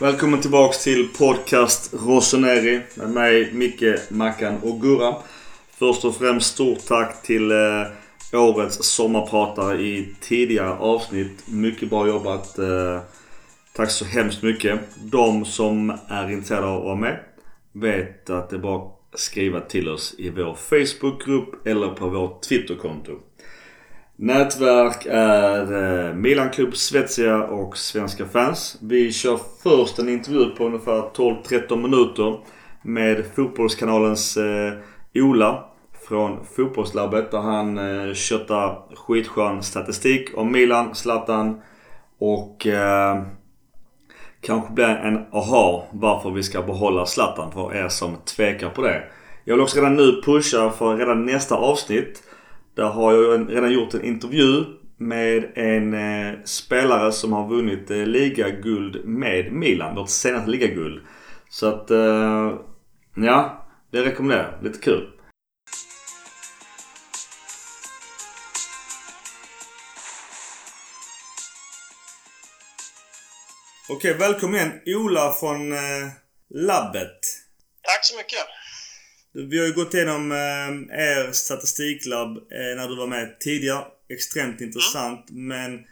Välkommen tillbaks till podcast Rossoneri med mig Micke, Mackan och Gurra. Först och främst stort tack till eh, årets sommarpratare i tidigare avsnitt. Mycket bra jobbat. Eh, tack så hemskt mycket. De som är intresserade av att vara med vet att det är bara att skriva till oss i vår Facebookgrupp eller på vårt Twitterkonto. Nätverk är eh, Milan Club, Svezia och Svenska fans. Vi kör först en intervju på ungefär 12-13 minuter med Fotbollskanalens eh, Ola från Fotbollslabbet där han eh, köttar skitskön statistik om Milan, Zlatan och eh, kanske blir en aha varför vi ska behålla Zlatan för er som tvekar på det. Jag vill också redan nu pusha för redan nästa avsnitt där har jag redan gjort en intervju med en eh, spelare som har vunnit eh, ligaguld med Milan. Vårt senaste ligaguld. Så att, eh, ja. Det rekommenderar jag. Lite kul. Okej, välkommen igen Ola från eh, labbet. Tack så mycket. Vi har ju gått igenom eh, er statistiklabb eh, när du var med tidigare. Extremt intressant. Mm. Men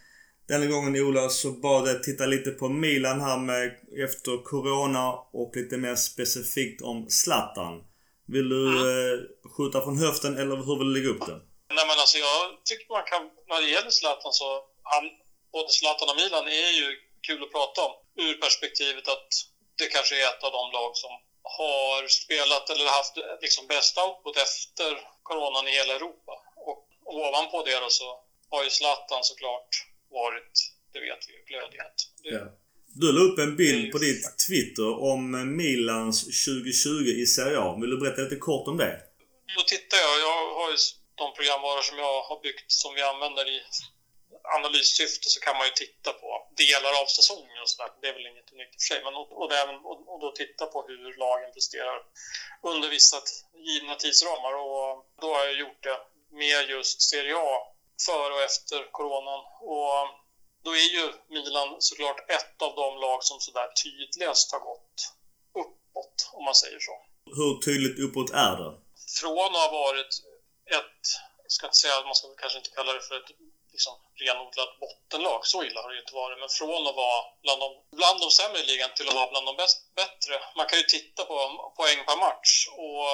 denna gången Ola så bad jag titta lite på Milan här med efter Corona och lite mer specifikt om Zlatan. Vill du mm. eh, skjuta från höften eller hur vill du lägga upp det? Nej men alltså jag tycker man kan, när det gäller Zlatan så, han, både Zlatan och Milan är ju kul att prata om. Ur perspektivet att det kanske är ett av de lag som har spelat eller haft liksom bäst output efter coronan i hela Europa. Och ovanpå det då så har ju Zlatan såklart varit, det vet vi ju, glödhet. Ja. Du la upp en bild på ditt Twitter om Milans 2020 i Serie A. Vill du berätta lite kort om det? Då tittar jag. Jag har ju de programvaror som jag har byggt som vi använder i analyssyfte så kan man ju titta på delar av säsongen och sådär. Det är väl inget unikt i och för sig. Men och, och, även, och, och, då titta på hur lagen presterar under vissa givna tidsramar. Och då har jag gjort det med just Serie A före och efter coronan. Och då är ju Milan såklart ett av de lag som sådär tydligast har gått uppåt, om man säger så. Hur tydligt uppåt är det? Från att ha varit ett, jag ska inte säga, man ska kanske inte kalla det för ett liksom renodlat bottenlag. Så illa har det ju inte varit. Men från att vara bland de, bland de sämre i ligan till att vara bland de bäst, bättre. Man kan ju titta på poäng per match. Och,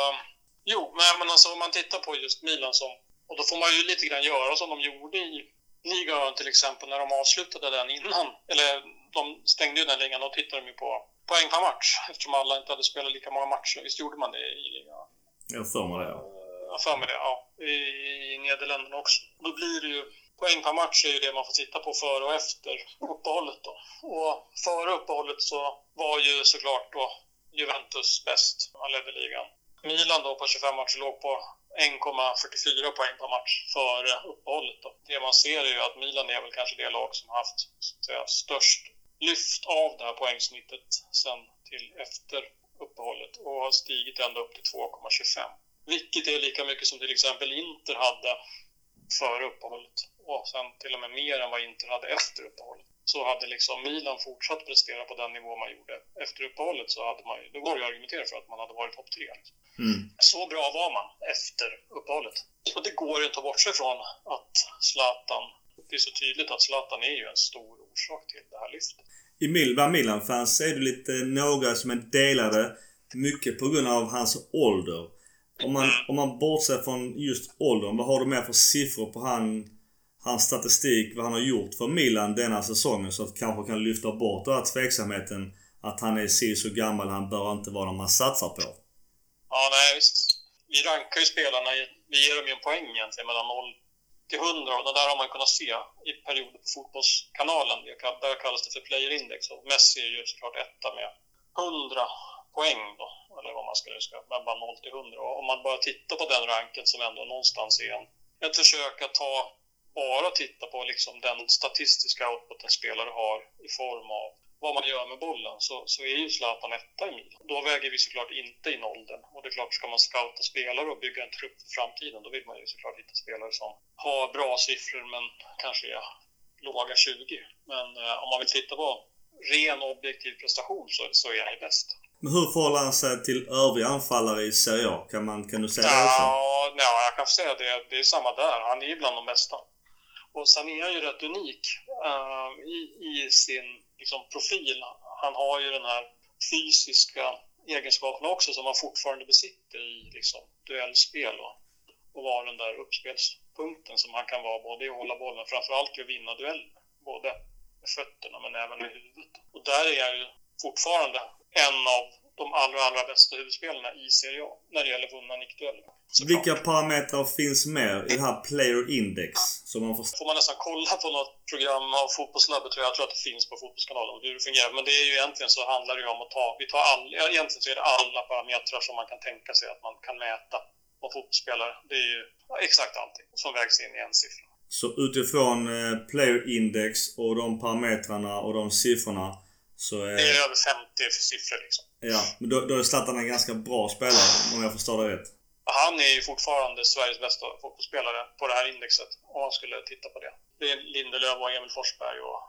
jo, men alltså om man tittar på just Milan som... Och då får man ju lite grann göra som de gjorde i ligan till exempel när de avslutade den innan. Eller de stängde ju den ligan. Då tittade de ju på poäng per match eftersom alla inte hade spelat lika många matcher. Visst gjorde man det i ligan? Jag för mig det, ja. Jag för mig det, ja. I, i Nederländerna också. Då blir det ju poäng per match är ju det man får titta på före och efter uppehållet. Då. Och före uppehållet så var ju såklart då Juventus bäst. Man ledde ligan. Milan då på 25 matcher låg på 1,44 poäng per match före uppehållet. Då. Det man ser är ju att Milan är väl kanske det lag som haft säga, störst lyft av det här poängsnittet sen till efter uppehållet och har stigit ända upp till 2,25. Vilket är lika mycket som till exempel Inter hade före uppehållet och sen till och med mer än vad Inter hade efter uppehållet. Så hade liksom Milan fortsatt prestera på den nivå man gjorde efter uppehållet så hade man då går det att argumentera för att man hade varit topp tre. Mm. Så bra var man efter uppehållet. Och det går inte att bortse från att Zlatan, det är så tydligt att Zlatan är ju en stor orsak till det här lyftet. I Milva Milan-fans är det lite några som är delade mycket på grund av hans ålder. Om man, mm. om man bortser från just åldern, vad har du mer för siffror på han hans statistik, vad han har gjort för Milan denna säsongen så att kanske kan lyfta bort den här tveksamheten att han är si så gammal, han bör inte vara någon man satsar på. Ja, nej visst. Vi rankar ju spelarna, vi ger dem ju en poäng egentligen mellan 0 till 100 och det där har man kunnat se i perioder på Fotbollskanalen. Där kallas det för player index och Messi är ju såklart etta med 100 poäng då, eller vad man ska säga, mellan 0 till 100. Och om man bara tittar på den ranken som ändå någonstans är en, ett försök att ta bara titta på liksom den statistiska output en spelare har i form av vad man gör med bollen så, så är ju Zlatan etta i Milan. Då väger vi såklart inte in åldern. Och det är klart, ska man scouta spelare och bygga en trupp för framtiden då vill man ju såklart hitta spelare som har bra siffror men kanske är låga 20. Men eh, om man vill titta på ren objektiv prestation så, så är han bäst. Men hur förhåller han sig till övriga anfallare i Serie A? Kan, man, kan du säga det? Ja, ja, jag kan säga det. Det är samma där. Han är ju bland de bästa. Och sen är han ju rätt unik uh, i, i sin liksom, profil. Han har ju den här fysiska egenskaperna också som han fortfarande besitter i liksom, duellspel och, och vara den där uppspelspunkten som han kan vara både i att hålla bollen, framförallt i att vinna dueller. Både med fötterna men även med huvudet. Och där är han ju fortfarande en av de allra, allra bästa huvudspelarna i Serie A när det gäller vunna nickdueller. Vilka parametrar finns med i det här Player Index? Som man får... får man nästan kolla på något program av Fotbollslabbet tror jag. Jag tror att det finns på Fotbollskanalen hur det fungerar. Men det är ju egentligen så handlar det ju om att ta, vi tar all, egentligen så är det alla parametrar som man kan tänka sig att man kan mäta på fotbollsspelare. Det är ju exakt allting som vägs in i en siffra. Så utifrån eh, Player Index och de parametrarna och de siffrorna så är... Det är över 50 siffror liksom. Ja, men då, då är Zlatan en ganska bra spelare om jag förstår det rätt. Han är ju fortfarande Sveriges bästa fotbollsspelare på det här indexet om man skulle titta på det. Det är Lindelöf och Emil Forsberg och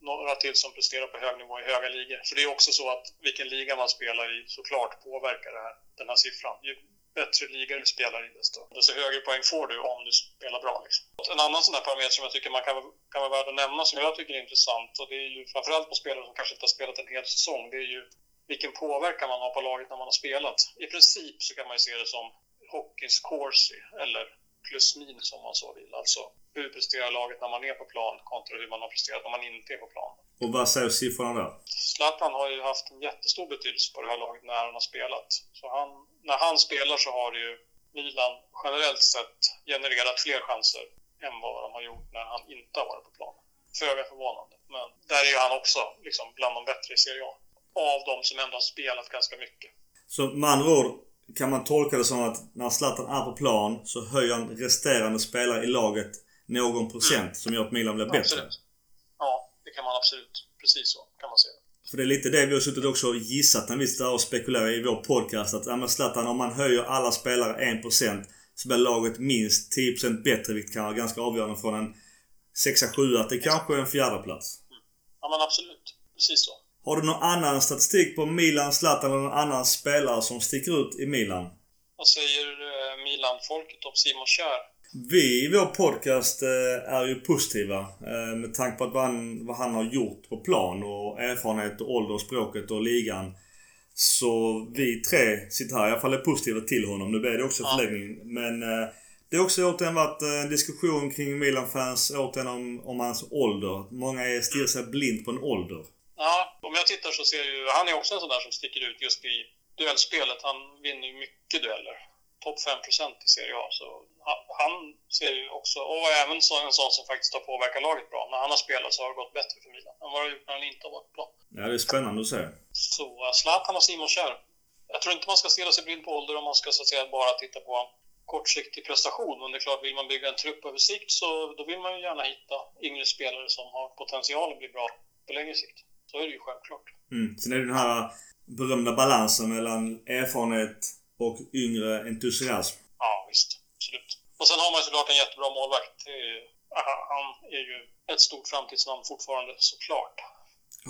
några till som presterar på hög nivå i höga ligor. För det är också så att vilken liga man spelar i såklart påverkar det här, den här siffran. Ju bättre liga du spelar i desto, desto högre poäng får du om du spelar bra. Liksom. En annan sån här parameter som jag tycker man kan, kan vara värd att nämna som jag tycker är intressant och det är ju framförallt på spelare som kanske inte har spelat en hel säsong. Det är ju vilken påverkan man har på laget när man har spelat. I princip så kan man ju se det som hockeyns corsi eller plus minus om man så vill. Alltså hur presterar laget när man är på plan kontra hur man har presterat när man inte är på plan. Och vad säger siffrorna där? Zlatan har ju haft en jättestor betydelse på det här laget när han har spelat. Så han, när han spelar så har ju Milan generellt sett genererat fler chanser än vad de har gjort när han inte har varit på plan. Föga förvånande. Men där är ju han också liksom bland de bättre i Serie A. Av de som ändå har spelat ganska mycket. Så med andra ord kan man tolka det som att när Zlatan är på plan så höjer han resterande spelare i laget någon procent mm. som gör att Milan blir bättre? Absolut. Ja, det kan man absolut. Precis så kan man säga. För det är lite det vi har suttit också och gissat när vi sitter och spekulerar i vår podcast. Att ja, Zlatan, om man höjer alla spelare 1% så blir laget minst 10% bättre vilket kan vara ganska avgörande från en 6-7 till kanske en fjärde plats. Mm. Ja men absolut. Precis så. Har du någon annan statistik på Milan, Zlatan eller någon annan spelare som sticker ut i Milan? Vad säger eh, Milan-folket om Simon Kjär? Vi i vår podcast eh, är ju positiva eh, med tanke på vad han, vad han har gjort på plan och erfarenhet och ålder, språket och ligan. Så vi tre sitter här i alla fall är positiva till honom. Nu blir det också ja. förlängning. Men det har också återigen varit en diskussion kring Milan-fans återigen om, om hans ålder. Många stirrar sig blind på en ålder. Ja, om jag tittar så ser jag ju... Han är också en sån där som sticker ut just i duellspelet. Han vinner ju mycket dueller. Topp 5 i Serie A. Så han ser ju också... Och även så en sån som faktiskt har påverkat laget bra. När han har spelat så har det gått bättre för Milan än vad det har gjort när han inte har varit bra. Ja, det är spännande att se. Så uh, Zlatan och Simon Kjär. Jag tror inte man ska stirra sig blind på ålder om man ska så att säga bara titta på kortsiktig prestation. Men det är klart, vill man bygga en trupp över sikt så då vill man ju gärna hitta yngre spelare som har potential att bli bra på längre sikt. Så är det ju självklart. Mm. Sen är det den här berömda balansen mellan erfarenhet och yngre entusiasm. Ja, visst. Absolut. Och sen har man ju såklart en jättebra målvakt. Är, han är ju ett stort framtidsnamn fortfarande, såklart.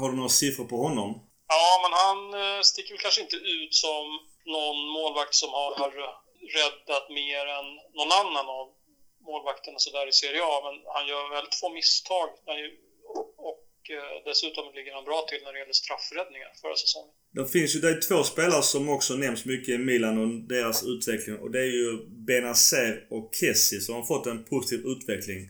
Har du några siffror på honom? Ja, men han eh, sticker väl kanske inte ut som någon målvakt som har räddat mer än någon annan av målvakterna sådär i Serie A. Men han gör väldigt få misstag. Och dessutom ligger han bra till när det gäller straffräddningar förra säsongen. Det finns ju det två spelare som också nämns mycket i Milan och deras utveckling. Och det är ju Benazer och Kessie som har fått en positiv utveckling.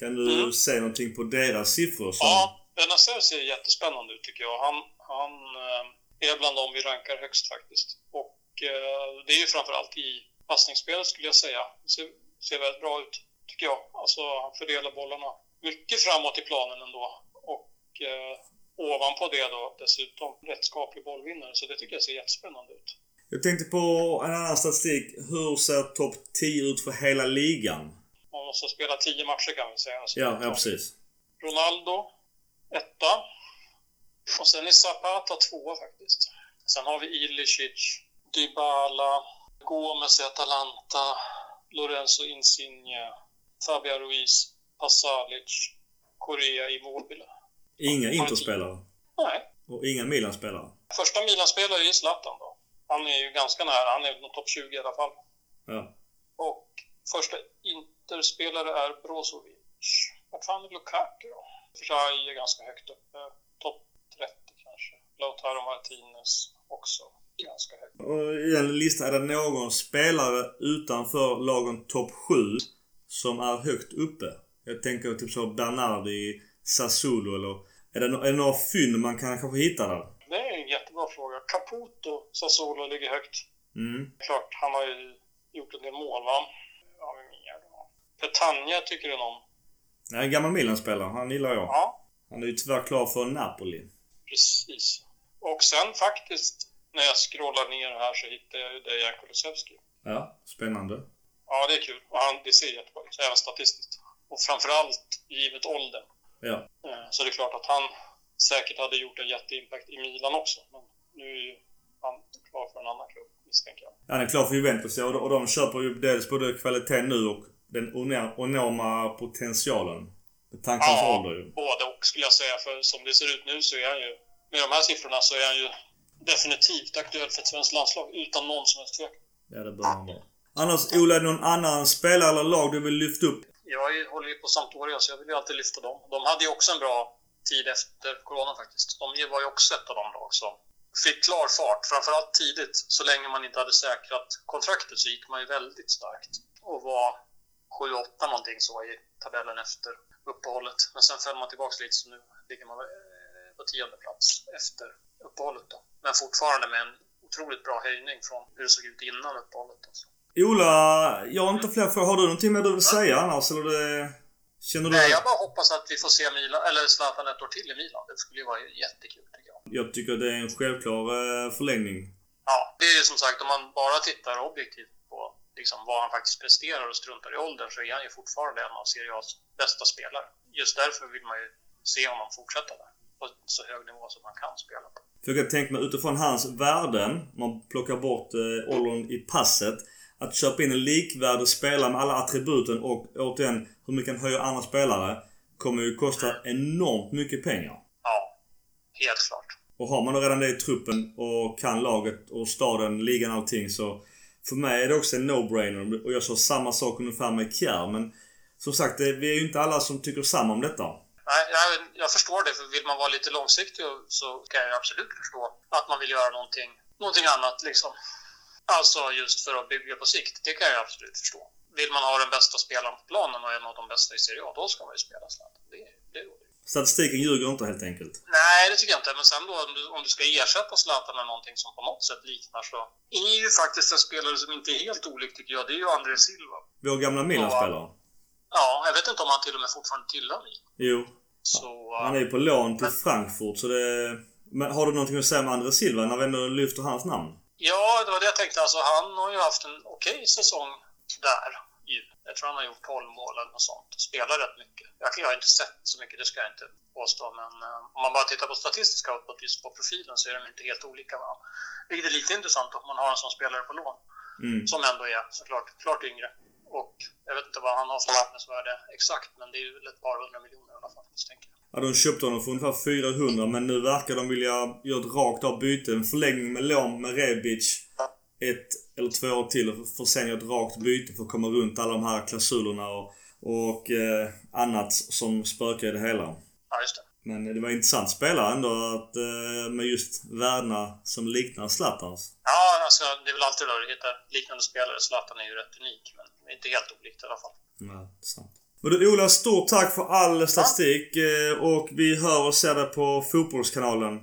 Kan du mm. säga någonting på deras siffror? Som... Ja, Benazer ser jättespännande ut tycker jag. Han, han eh, är bland dem vi rankar högst faktiskt. Och eh, det är ju framförallt i passningsspelet skulle jag säga. Det ser, ser väldigt bra ut, tycker jag. Alltså han fördelar bollarna mycket framåt i planen ändå eh, ovanpå det då dessutom rättskaplig bollvinnare. Så det tycker jag ser jättespännande ut. Jag tänkte på en annan statistik. Hur ser topp 10 ut för hela ligan? Man måste spela 10 matcher kan vi säga. Alltså, ja, ja, precis. Ronaldo, etta. Och sen är Zapata tvåa faktiskt. Sen har vi Ilicic, Dybala, Gomes i Atalanta, Lorenzo Insigne, Fabian Ruiz, Pasalic, Korea i Mobile. Inga Interspelare? Nej, Och inga Milan-spelare? Första Milan-spelare är Zlatan då. Han är ju ganska nära. Han är nog topp 20 i alla fall. Ja. Och första Interspelare är Brozovic. Vart fan är Lukaku då? Fraj är ganska högt uppe. Topp 30 kanske. Lautaro Martinez också ganska högt. Och I den listan, är det någon spelare utanför lagen topp 7 som är högt uppe? Jag tänker typ så Bernardi, Sassuolo eller... Är det, är det några fynd man kan kanske hitta där? Det är en jättebra fråga. Caputo, Sassuolo, ligger högt. Mm. Klart, han har ju gjort en del mål va? Ja, vem mer då? Petagna tycker du någon? Nej, en gammal Milan-spelare. Han gillar jag. Ja, Han är ju tyvärr klar för Napoli. precis. Och sen faktiskt, när jag scrollar ner här så hittar jag ju Dejan Kulusevski. Ja, spännande. Ja, det är kul. Och han, det ser jättebra ut, även statistiskt. Och framförallt givet åldern. Ja. Eh, Så det är klart att han säkert hade gjort en jätteimpact i Milan också. Men nu är ju han klar för en annan klubb, misstänker jag. Han är klar för Juventus ja, och de- och de köper ju dels både kvaliteten nu och den enorma potentialen. Med tanke på Ja, ålder ju. både och skulle jag säga. För som det ser ut nu så är han ju, med de här siffrorna så är han ju definitivt aktuell för ett svenskt landslag utan någon som helst tvekan. Ja, det bör han vara. Annars, Ola, någon annan spelare eller lag du vill lyfta upp? Jag håller ju på Sampdoria så jag vill ju alltid lyfta dem. De hade ju också en bra tid efter corona faktiskt. De var ju också ett av de lag som fick klar fart, framförallt tidigt. Så länge man inte hade säkrat kontraktet så gick man ju väldigt starkt. Och var 7-8 någonting så i tabellen efter uppehållet. Men sen föll man tillbaks lite så nu ligger man eh, på tionde plats efter uppehållet då. Men fortfarande med en otroligt bra höjning från hur det såg ut innan uppehållet. Alltså. Ola, jag har inte fler frågor. Har du någonting mer du vill säga annars? Eller det... Känner du... Nej, jag bara hoppas att vi får se Milan, eller Zlatan ett år till i Milan. Det skulle ju vara jättekul tycker jag. Jag tycker det är en självklar eh, förlängning. Ja, det är ju som sagt om man bara tittar objektivt på liksom, vad han faktiskt presterar och struntar i åldern så är han ju fortfarande en av Serie A's bästa spelare. Just därför vill man ju se honom fortsätta där. På så hög nivå som han kan spela på. För jag kan tänka mig utifrån hans värden, man plockar bort eh, åldern i passet. Att köpa in en likvärdig spelare med alla attributen och återigen hur mycket han höjer andra spelare. Kommer ju kosta enormt mycket pengar. Ja, helt klart. Och har man då redan det i truppen och kan laget och staden, ligan allting så... För mig är det också en no-brainer. Och jag sa samma sak ungefär med Kjär. Men som sagt, det, vi är ju inte alla som tycker samma om detta. Nej, jag, jag förstår det, för vill man vara lite långsiktig så kan jag absolut förstå att man vill göra någonting, någonting annat liksom. Alltså just för att bygga på sikt, det kan jag absolut förstå. Vill man ha den bästa spelaren på planen och en av de bästa i Serie A, då ska man ju spela Zlatan. Det, det råder ju. Statistiken ljuger inte helt enkelt. Nej, det tycker jag inte. Men sen då om du, om du ska ersätta Zlatan med någonting som på något sätt liknar så är ju faktiskt en spelare som inte är helt olik tycker jag. Det är ju André Silva. Vår gamla Milan-spelare. Ja, jag vet inte om han till och med fortfarande tillhör Milan. Jo. Så... Han är ju på lån till Frankfurt så det... Men har du någonting att säga om André Silva när vi ändå lyfter hans namn? Ja, det var det jag tänkte. Alltså, han har ju haft en okej säsong där. Jag tror han har gjort 12 mål eller något sånt. Spelar rätt mycket. Jag, har inte sett så mycket, det ska jag inte påstå. Men eh, om man bara tittar på statistiska output just på profilen så är de inte helt olika varandra. Vilket är lite intressant om man har en sån spelare på lån. Mm. Som ändå är såklart klart yngre. Och jag vet inte vad han har för marknadsvärde exakt, men det är ju ett par hundra miljoner i alla fall, misstänker jag. Ja, de köpte honom för ungefär 400 men nu verkar de vilja göra ett rakt av byte. En förlängning med lån med Rebic. Ett eller två år till och för sen göra ett rakt byte för att komma runt alla de här klausulerna och, och eh, annat som spökar i det hela. Ja, just det. Men det var intressant spelare ändå att, eh, med just värdena som liknar Zlatans. Ja, alltså, det är väl alltid då du hittar liknande spelare. Zlatan är ju rätt unik, men inte helt olikt i alla fall. Ja, sant. Men du Ola, stort tack för all statistik eh, och vi hör och ser det på Fotbollskanalen.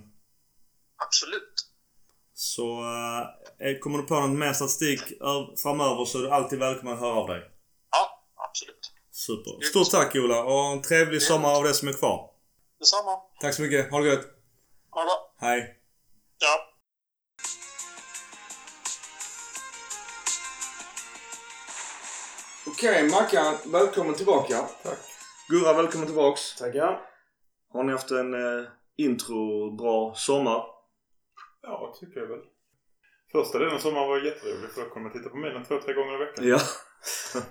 Absolut. Så eh, kommer du på något mer statistik framöver så är du alltid välkommen att höra av dig. Ja, absolut. Super. Stort tack Ola och en trevlig sommar av det som är kvar. Detsamma. Tack så mycket. Ha det gött. Ha det. Hej. Ja. Okej, Mackan. Välkommen tillbaka. Tack. Gurra, välkommen tillbaks. Tackar. Har ni haft en eh, intro bra sommar? Ja, tycker jag väl. Första delen av sommaren var jätterolig för då kunde man titta på Milan två, tre gånger i veckan. Ja.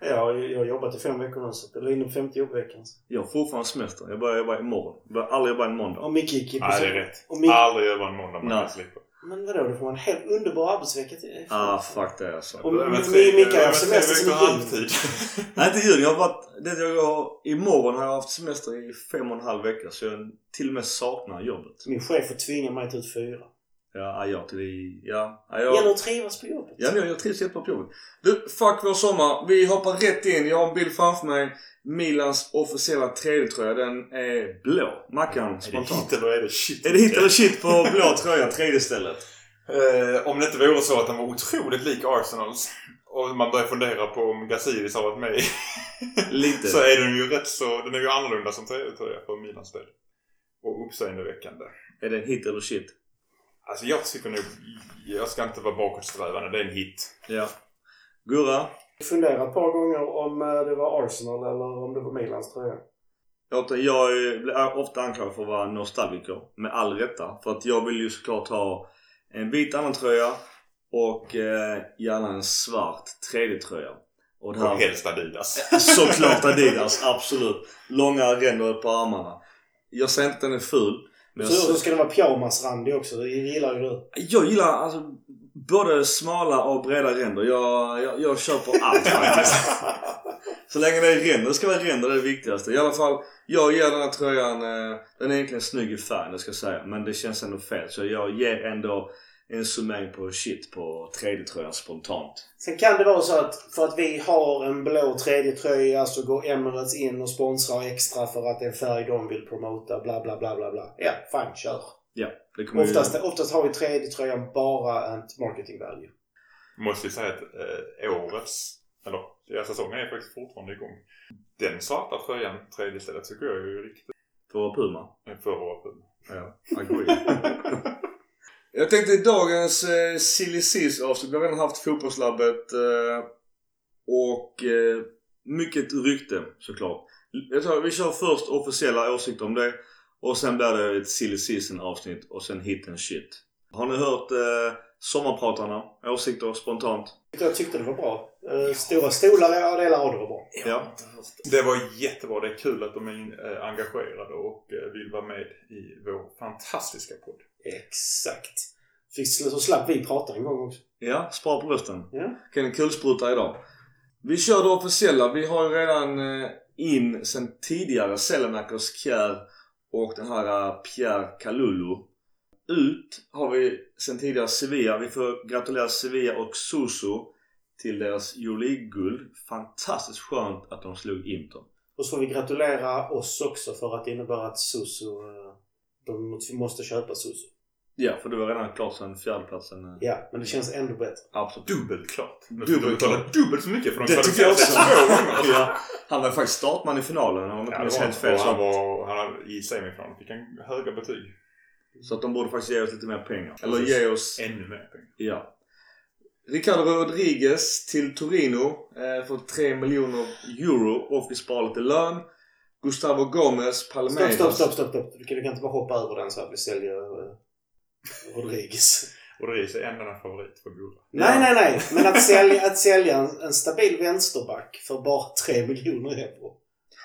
Ja, jag jag har jobbat i fem veckor nu så det är inne på femte jobbveckan. Jag har fortfarande semester. Jag börjar jobba imorgon. Jag börjar aldrig jobba en måndag. Och Micke gick i Nej, det är rätt. Och Mick... Aldrig jobba en måndag man Nej. slippa. Men vadå, du får en helt underbar arbetsvecka till. Ah, fuck det alltså. Och Över Mi- tre- Micke har semester sen i halvtid. Nej, inte jul. Jag har varit... Det jag har, imorgon har jag haft semester i fem och en halv vecka. Så jag till och med saknar jobbet. Min chef får tvinga mig att ta ut fyra. Ja, jag till det... Ja, ja, Det gäller jag... att trivas på jobbet. Ja, men jag trivs jättebra på jobbet. Du, fuck vår sommar. Vi hoppar rätt in. Jag har en bild framför mig. Milans officiella 3D-tröja. Den är blå. Mackan, Är det spontant. hit eller är det shit? Är det hit eller shit på blå tröja, 3D-stället? Eh, om det inte vore så att den var otroligt lik Arsenals och man börjar fundera på om Gazidis har varit med Lite. så är den ju rätt så... Den är ju annorlunda som tröja för Milans del. Och uppseendeväckande. Är det en hit eller shit? Alltså jag tycker nog... Jag ska inte vara bakåtsträvande. Det är en hit. Ja. Gurra? Jag funderar ett par gånger om eh, det var Arsenal eller om det var Milans tröja. Jag, jag är- blir ofta anklagad för att vara nostalgiker. Med all rätta. För att jag vill ju såklart ha en vit annan tröja och eh, gärna en svart 3D-tröja. Och det Och här... helst Adidas. Såklart Adidas, absolut. Långa ränder på armarna. Jag säger inte att den är ful. Jag, Så, så ska det vara pyjamasrandig också. Det gillar ju du. jag gillar alltså både smala och breda ränder. Jag, jag, jag på allt faktiskt. Så länge det är ränder, det ska vara ränder, det är det viktigaste. I alla fall, jag ger den här tröjan, eh, den är egentligen snygg i färg, det ska jag säga. Men det känns ändå fel. Så jag ger ändå en summering på shit på 3D-tröjan spontant. Sen kan det vara så att för att vi har en blå tredje tröja så går Emirates in och sponsrar extra för att det är en färg de vill promota. Bla bla bla bla bla. Ja, fine, kör. Ja, det kommer ju- Oftast, oftast har ju tredje tröjan bara ett marketing value. Måste ju säga att eh, årets... Eller, ja, säsongen är faktiskt fortfarande igång. Den svarta tröjan, tredje stället, tycker jag är ju riktigt... För Puma. eh, Förra året. Ja, agree. Jag tänkte i dagens eh, Silly avsnitt, vi har redan haft fotbollslabbet eh, och eh, mycket rykte såklart. Jag tror vi kör först officiella åsikter om det och sen blir det ett Silly Season avsnitt och sen hit and shit. Har ni hört eh, Sommarpratarna? Åsikter spontant? Jag tyckte det var bra. Eh, Stora stolar, ja delar av det var bra. Ja. Det var jättebra. Det är kul att de är eh, engagerade och eh, vill vara med i vår fantastiska podd. Exakt. Fick, så slapp vi prata en gång också. Ja, spara på rösten. Ja. Kan en kulspruta idag. Vi kör det officiella. Vi har ju redan eh, in sen tidigare Selemakers Kjär och den här eh, Pierre Kalulu. Ut har vi sen tidigare Sevilla. Vi får gratulera Sevilla och Susu till deras Euroleague-guld. Fantastiskt skönt att de slog Inter. Och så får vi gratulera oss också för att det innebär att Susu... eh, De måste köpa Susu. Ja, för det var redan klart sen fjärdeplatsen. eh, Ja, men det känns ändå bättre. Absolut. Dubbelt klart. Dubbelt klart. dubbelt så mycket för de Det tycker jag också. två gånger. ja, han var faktiskt startman i finalen om jag inte var helt han. fel. Han var, han, I semifinalen fick han höga betyg. Så att de borde faktiskt ge oss lite mer pengar. Eller ge oss... Ännu mer pengar. Ja. Ricardo Rodriguez till Torino eh, för 3 miljoner euro och vi sparar lite lön. Gustavo Gomez, Stopp, Palmeiras. stopp, stopp, stopp, stopp. Du kan, du kan inte bara hoppa över den så att vi säljer Rodriguez. Och det är sig en favorit för Gurra. Nej, nej, nej. Men att sälja, att sälja en, en stabil vänsterback för bara 3 miljoner euro.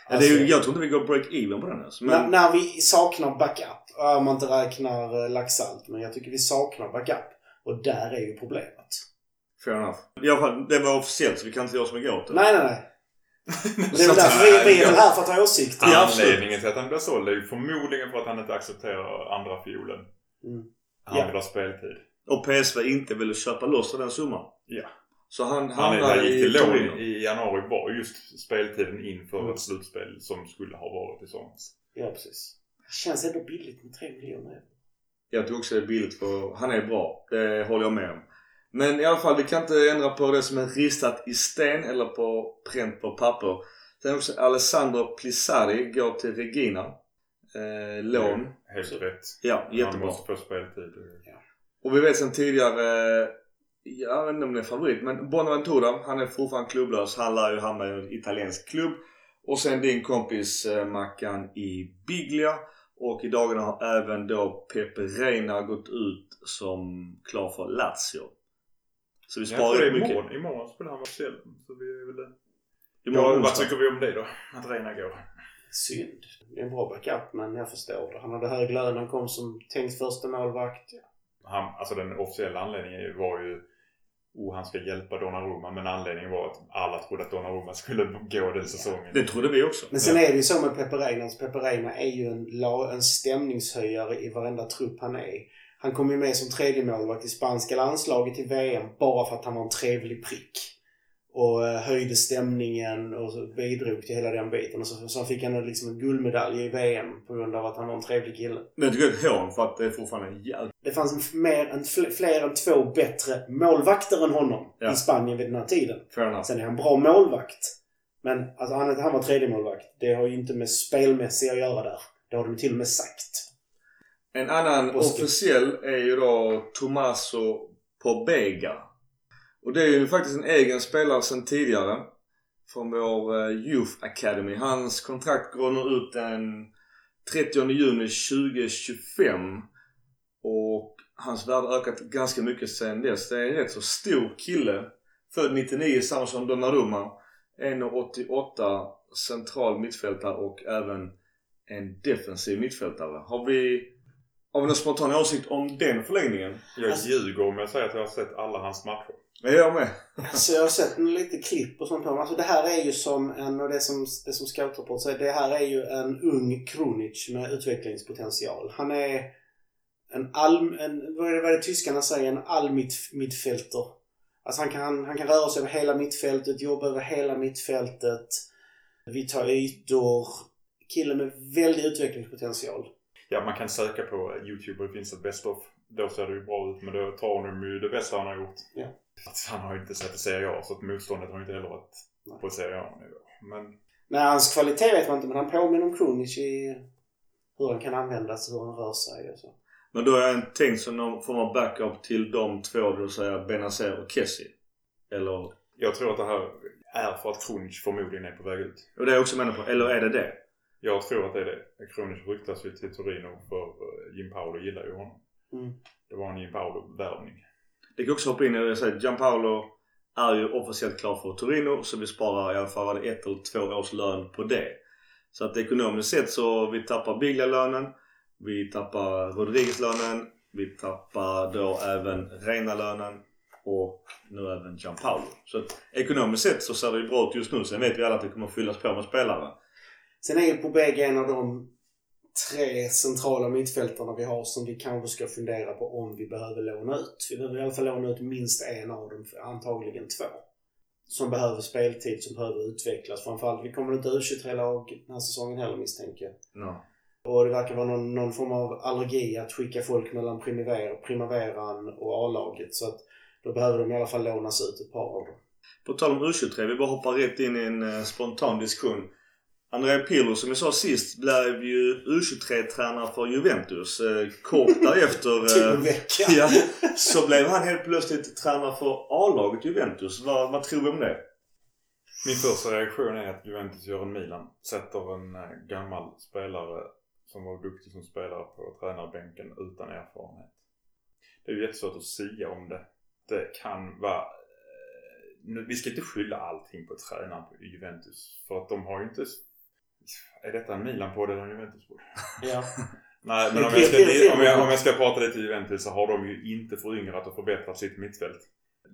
Ja, det är ju, Alltså, jag tror inte vi går break-even på den ens. när, Men, när vi saknar backup. Om man inte räknar uh, Laxalt. Men jag tycker vi saknar backup. Och där är ju problemet. fair enough. Fall, det var officiellt så vi kan inte göra så mycket åt det. Nej, nej, nej. Det är väl därför vi, vi är väl här för att ha åsikter. Anledningen till att han blir såld är ju förmodligen för att han inte accepterar andra fiolen. Mm. Han Ja. vill ha speltid. Och PSV inte ville köpa loss den summan. Ja. Så han Han är hamnar där gick i till lån i januari var just speltiden inför Mm. ett slutspel som skulle ha varit i somras. Ja, precis. Det känns ändå billigt med 3 miljoner. Jag tycker också det är billigt för han är bra. Det håller jag med om. Men i alla fall, vi kan inte ändra på det som är ristat i sten eller på pränt på papper. Sen också Alessandro Plissari går till Regina. Eh, lån. Helt rätt. Ja, Han jättebra. måste få speltid. Och vi vet sen tidigare, jag vet inte om det är favorit, men Bonaventura, han är fortfarande klubblös. Han lär ju hamna i en italiensk klubb. Och sen din kompis eh, Mackan i Biglia. Och i dagarna har även då Pepe Reina gått ut som klar för Lazio. Så vi sparar är mycket. imorgon. Imorgon skulle han officiell. Så vi är väl... Imorgon Ja, vad tycker vi om det då? Att Reina går? Synd. Det är en bra backup, men jag förstår det. Han hade hög lön, han kom som tänkt första målvakt. Han, alltså den officiella anledningen var ju Oh, han ska hjälpa Donnarumma. Men anledningen var att alla trodde att Donnarumma skulle gå den säsongen. Det trodde vi också. Men sen är det ju så med Pepe Reina. Alltså Pepe Reina är ju en, en stämningshöjare i varenda trupp han är. Han kom ju med som tredje målvakt i spanska landslaget i VM bara för att han var en trevlig prick. Och eh, höjde stämningen och bidrog till hela den biten. Och så, så fick han liksom en guldmedalj i VM på grund av att han var en trevlig kille. Men jag tycker det är ett hån för att det är fortfarande en jävla... Det fanns mer än, fl- fler än två bättre målvakter än honom Ja. i Spanien vid den här tiden. Sen är han bra målvakt. Men alltså, han, han var tredje målvakt. Det har ju inte med spelmässigt att göra där. Det har de till och med sagt. En annan Bosque. officiell är ju då Tomaso Pobega. Och det är ju faktiskt en egen spelare sedan tidigare. Från vår eh, Youth Academy. Hans kontrakt går nu ut den 30 juni 2025. Och hans värde har ökat ganska mycket sedan dess. Det är en rätt så stor kille. Född 99, samma som Donnarumma. 1,88 central mittfältare och även en defensiv mittfältare. Har vi, har vi någon spontan åsikt om den förlängningen? Jag Alltså- ljuger om jag säger att jag har sett alla hans matcher. Ja, jag med. Alltså jag har sett lite klipp och sånt på. Alltså det här är ju som en, och det som, det som Scoutrapport säger, det här är ju en ung Krunic med utvecklingspotential. Han är en all, en, vad är det, vad är det tyskarna säger? En allmittfälter. Alltså han kan, han kan röra sig över hela mittfältet, jobba över hela mittfältet. Vi tar ytor. Kille med väldig utvecklingspotential. Ja, man kan söka på Youtube och det finns ett best of. Då ser det ju bra ut men då tar honom ju det bästa han har gjort. Ja. Att han har ju inte sett i Serie A så att motståndet har inte heller varit Nej. på Serie A-nivå. Men Nej, hans kvalitet vet man inte men han påminner om Krunic i hur han kan användas, hur han rör sig och så. Men då är han tänkt som någon form av backup till de två, det vill säga Benazer och Kessie. Eller? jag tror att det här är för att Krunic förmodligen är på väg ut. Och det är jag också menar på. Eller är det det? Jag tror att det är det. Krunic ryktas ju till Torino för eh, Jim Paolo gillar ju honom. Mm. Det var en Jim Paolo-värvning. Det kan också hoppa in och säga Gianpaolo är ju officiellt klar för Torino så vi sparar i alla fall ett eller två års lön på det. Så att ekonomiskt sett så vi tappar Biglia-lönen, vi tappar Rodriguez-lönen, vi tappar då även Reina-lönen och nu även Gianpaolo. Så att ekonomiskt sett så ser det ju bra ut just nu. Sen vet vi alla att det kommer fyllas på med spelare. Sen är ju Pobega en av de tre centrala mittfältarna vi har som vi kanske ska fundera på om vi behöver låna ut. Vi behöver i alla fall låna ut minst en av dem, antagligen två. Som behöver speltid, som behöver utvecklas. Framförallt, vi kommer inte U23-lag den här säsongen heller misstänker jag. Ja. Och det verkar vara någon, någon form av allergi att skicka folk mellan primaver, primaveran och A-laget. Så att då behöver de i alla fall lånas ut ett par av dem. På tal om U23, vi bara hoppar rätt in i en eh, spontan diskussion. Andrea Pirlo, som vi sa sist, blev ju U23-tränare för Juventus. Eh, kort därefter Till eh, vecka. ja, så blev han helt plötsligt tränare för A-laget Juventus. Vad, vad tror vi om det? Min första reaktion är att Juventus gör en Milan. Sätter en eh, gammal spelare som var duktig som spelare på tränarbänken utan erfarenhet. Det är ju jättesvårt att säga om det. Det kan vara... Vi ska inte skylla allting på tränaren på Juventus. För att de har ju inte... Är detta en Milan-podd eller en Juventus-podd? Ja. Nej, men om jag, ska, om, jag, om jag ska prata lite Juventus så har de ju inte föryngrat och förbättrat sitt mittfält.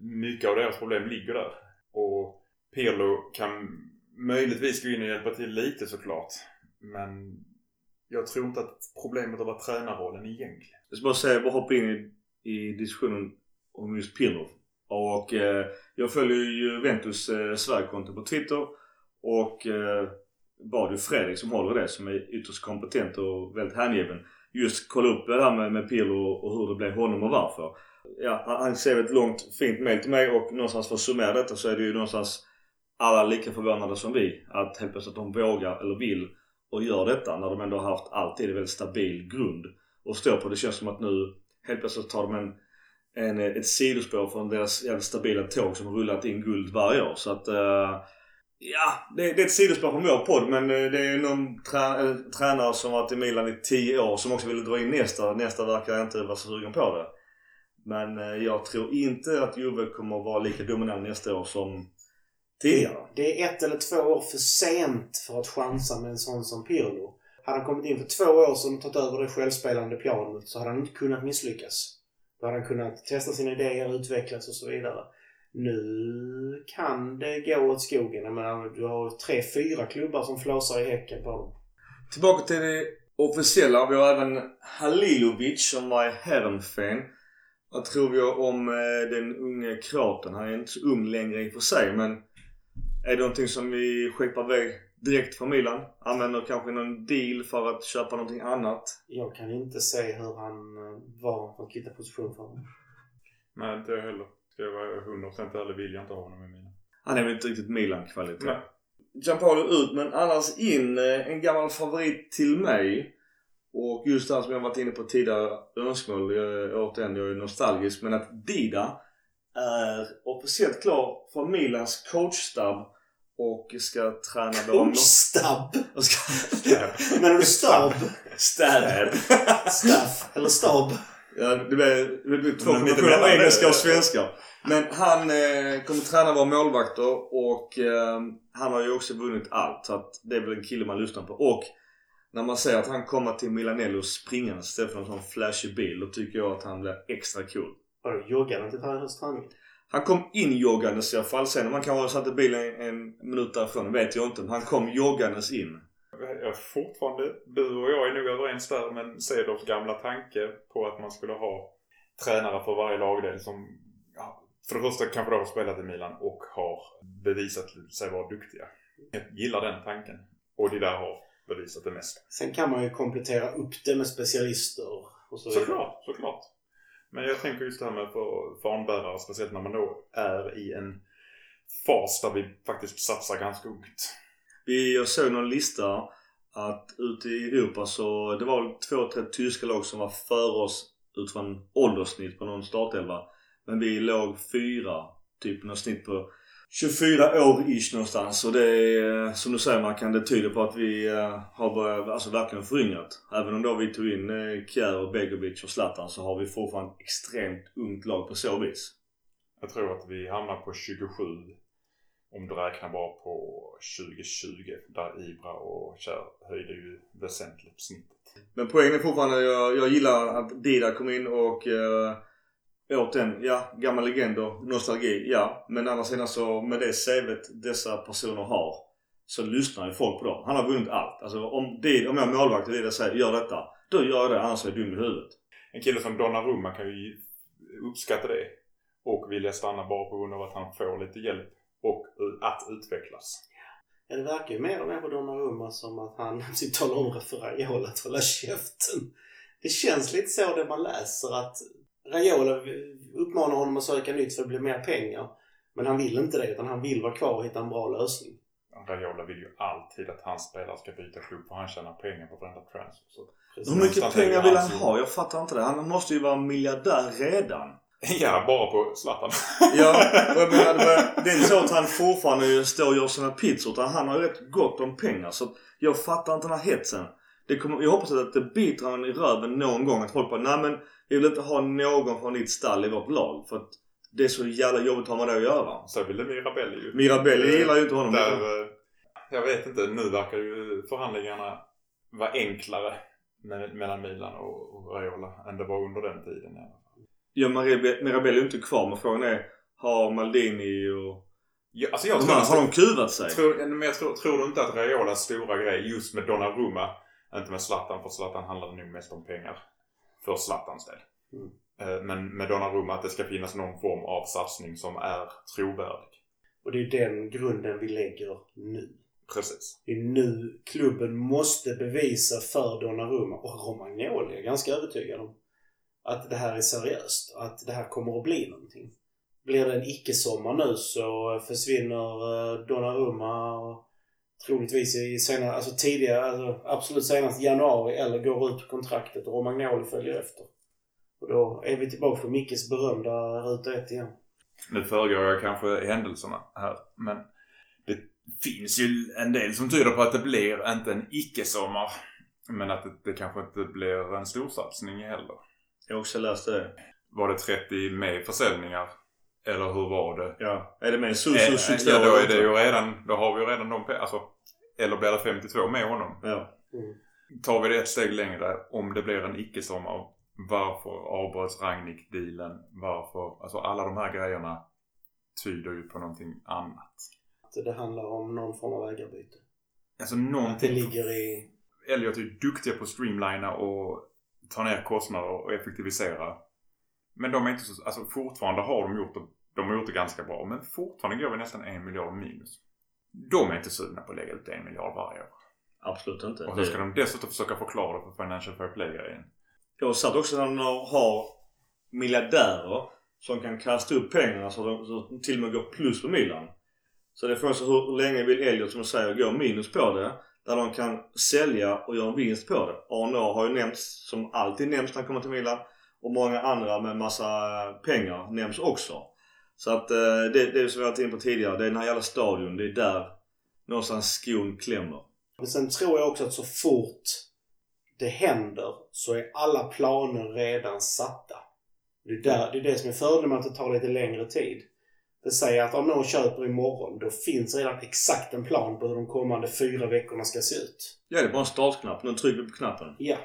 Mycket av deras problem ligger där. Och Pirlo kan möjligtvis gå in och hjälpa till lite såklart. Men jag tror inte att problemet har varit tränarrollen egentligen. Jag ska bara säga, bara hoppa in i, i diskussionen om just Pirlo. Och eh, jag följer ju Juventus eh, Sverigekonto på Twitter. Och eh, bad ju Fredrik som håller det, som är ytterst kompetent och väldigt hängiven. Just kolla upp det här med, med Pirlo och hur det blev honom och varför. Ja, han, skrev ett långt fint mail till mig och någonstans för att summera detta så är det ju någonstans alla lika förvånade som vi. Att helt plötsligt de vågar eller vill och gör detta när de ändå har haft alltid en väldigt stabil grund och står på. Det känns som att nu helt plötsligt tar de en, en, ett sidospår från deras jävligt stabila tåg som har rullat in guld varje år. Så att eh, ja, det, det är ett sidospår från vår podd men eh, det är någon trä, eh, tränare som varit i Milan i 10 år som också ville dra in nästa. Nästa verkar inte vara så sugen på det. Men eh, jag tror inte att Juve kommer att vara lika dominant nästa år som tidigare. Det är ett eller två år för sent för att chansa med en sån som Pirlo. Hade han kommit in för två år sedan och tagit över det självspelande pianot så hade han inte kunnat misslyckas. Då hade han kunnat testa sina idéer, utvecklas och så vidare. Nu kan det gå åt skogen. Jag menar, du har tre, fyra klubbar som flåsar i häcken på dem. Tillbaka till det officiella. Vi har även Halilovic som var i Herrenfen. Vad tror vi om eh, den unge kroaten? Han är inte så ung längre i och för sig men är det någonting som vi skeppar iväg direkt från Milan? Använder kanske någon deal för att köpa någonting annat? Jag kan inte se hur han eh, var för att hitta position för honom. Nej, inte jag heller. Ska jag vara 100% ärlig vill jag inte ha honom i mina. Han är väl inte riktigt Milan-kvalitet. Nej. Gianpaolo ut men annars in eh, en gammal favorit till mig. Och just det här som jag varit inne på tidigare önskemål. Jag, återigen, jag är nostalgisk. Men att Dida är officiellt klar för Milans coachstab och ska träna våra... Coachstab! Menar du stab? Stab. Staff? Eller stab? Ja, det blir, det blir två kombinationer av engelska och svenska. Men han eh, kommer träna våra målvakter och eh, han har ju också vunnit allt. Så att det är väl en kille man lyssnar på. Och när man ser att han kommer till Milanello springande istället för en sån flashig bil. Då tycker jag att han blir extra cool. Vadå, joggar han till höstträningen? Han kom in joggandes i alla fall. Sen om han kanske satte bilen en minut därifrån vet jag inte. Men han kom joggandes in. Jag fortfarande, du och jag är nog överens där men Cedorfs gamla tanke på att man skulle ha tränare för varje lagdel som för det första kanske då har spelat i Milan och har bevisat sig vara duktiga. Jag gillar den tanken. Och de där har bevisat det mesta. Sen kan man ju komplettera upp det med specialister och så vidare. Såklart, såklart. Men jag tänker just det här med för fanbärare, speciellt när man då är i en fas där vi faktiskt satsar ganska ungt. Vi, jag såg någon lista att ute i Europa så det var två, tre tyska lag som var före oss utifrån ålderssnitt på någon startelva. Men vi låg fyra, typ något snitt på 24 år ish någonstans. Och det är, som du säger Mackan, det tyder på att vi eh, har börjat, alltså verkligen föryngrat. Även om då vi tog in eh, Kjär och Begovic och Zlatan så har vi fortfarande ett extremt ungt lag på så vis. Jag tror att vi hamnar på 27 om du räknar bara på 2020 där Ibra och Kjär höjde ju väsentligt snittet. Men poängen är fortfarande, jag, jag gillar att Dida kom in och eh, återigen, ja, gamla legender, nostalgi, ja. Men å andra sidan så med det CVt dessa personer har så lyssnar ju folk på dem. Han har vunnit allt. Alltså om, Dida, om jag är målvakt och Dida säger gör detta, då gör jag det annars är jag dum i huvudet. En kille som Donnarumma kan ju uppskatta det och vilja stanna bara på grund av att han får lite hjälp och att utvecklas. Ja, det verkar ju mer och mer på Donnarumma som att han typ talar om för att hålla käften. Det känns lite så det man läser att Raiola uppmanar honom att söka nytt för att det blir mer pengar. Men han vill inte det utan han vill vara kvar och hitta en bra lösning. Raiola vill ju alltid att hans spelare ska byta klubb för han tjänar pengar på varenda transfer. Så. Hur mycket pengar vill han ha? Jag fattar inte det. Han måste ju vara miljardär redan. Ja, bara på Zlatan. Ja, och jag menar det, var, det är inte så att han fortfarande står och gör sina pizzor utan han har ju rätt gott om pengar. Så jag fattar inte den här hetsen. Det kommer, jag hoppas att det biter honom i röven någon gång att folk bara nej men vi vill inte ha någon från ditt stall i vårt lag. För att det är så jävla jobbigt att ha med det att göra. Så ville Mirabelli ju. Mirabelli gillar ju inte honom. Där, eh, jag vet inte, nu verkar ju förhandlingarna vara enklare mellan Milan och, och Raiola än det var under den tiden. i alla fall. Ja, Mirabelli Mirabelli är ju inte kvar men frågan är har Maldini och Ja, alltså jag de tror, här, har de kuvat sig? tror, men jag tror, tror du inte att Raiolas stora grej just med Donnarumma, inte med Zlatan, för Zlatan handlar nog mest om pengar. För Zlatans del. Mm. Eh, Men med Donnarumma att det ska finnas någon form av satsning som är trovärdig. Och det är den grunden vi lägger nu. Precis. Det är nu klubben måste bevisa för Donnarumma och Romagnoli är jag ganska övertygad om. Att det här är seriöst. Att det här kommer att bli någonting. Blir det en icke-sommar nu så försvinner eh, Donnarumma och troligtvis i senare, alltså tidigare, alltså absolut senast januari eller går ut kontraktet och Romagnoli följer efter. Och då är vi tillbaka på Mickes berömda ruta ett igen. Nu föregår jag kanske händelserna här, men det finns ju en del som tyder på att det blir inte en icke-sommar. Men att det, det kanske inte blir en storsatsning heller. Jag har också läst det. Var det 30 med försäljningar Eller hur var det? Ja. Är det med Eh, Susu 22? ja, då är det ju redan, då har vi ju redan de pe- alltså, Eller blir det 52 med honom? Ja. Mm. Tar vi det ett steg längre, om det blir en icke-sommar, varför avbröts Rangnick-dealen? Varför? Alltså alla de här grejerna tyder ju på någonting annat. Att det handlar om någon form av ägarbyte. Alltså Att det någonting. ligger i... Elliot är ju duktiga på att streamlina och ta ner kostnader och effektivisera. Men de är inte så, alltså fortfarande har de gjort det, de har gjort det ganska bra. Men fortfarande går vi nästan en miljard minus. De är inte sugna på att lägga ut en miljard varje år. Absolut inte. Och så ska de dessutom försöka förklara det för Financial Fair Play-grejen. Jag satt också när de har miljardärer som kan kasta upp pengarna så de, så de till och med går plus på Milan. Så det är frågan hur länge vill Elliot som du säger gå minus på det? Där de kan sälja och göra en vinst på det. Arnaud har ju nämnts som alltid nämns när han kommer till Milan. Och många andra med massa pengar nämns också. Så att eh, det, det som vi varit inne på tidigare. Det är den här jävla stadion. Det är där någonstans skon klämmer. Men sen tror jag också att så fort det händer så är alla planer redan satta. Det är, där, det, är det som är fördelen med att det tar lite längre tid. Det säger att om någon köper imorgon, då finns redan exakt en plan på hur de kommande fyra veckorna ska se ut. Ja, det är bara en startknapp. Nu trycker vi på knappen. Ja.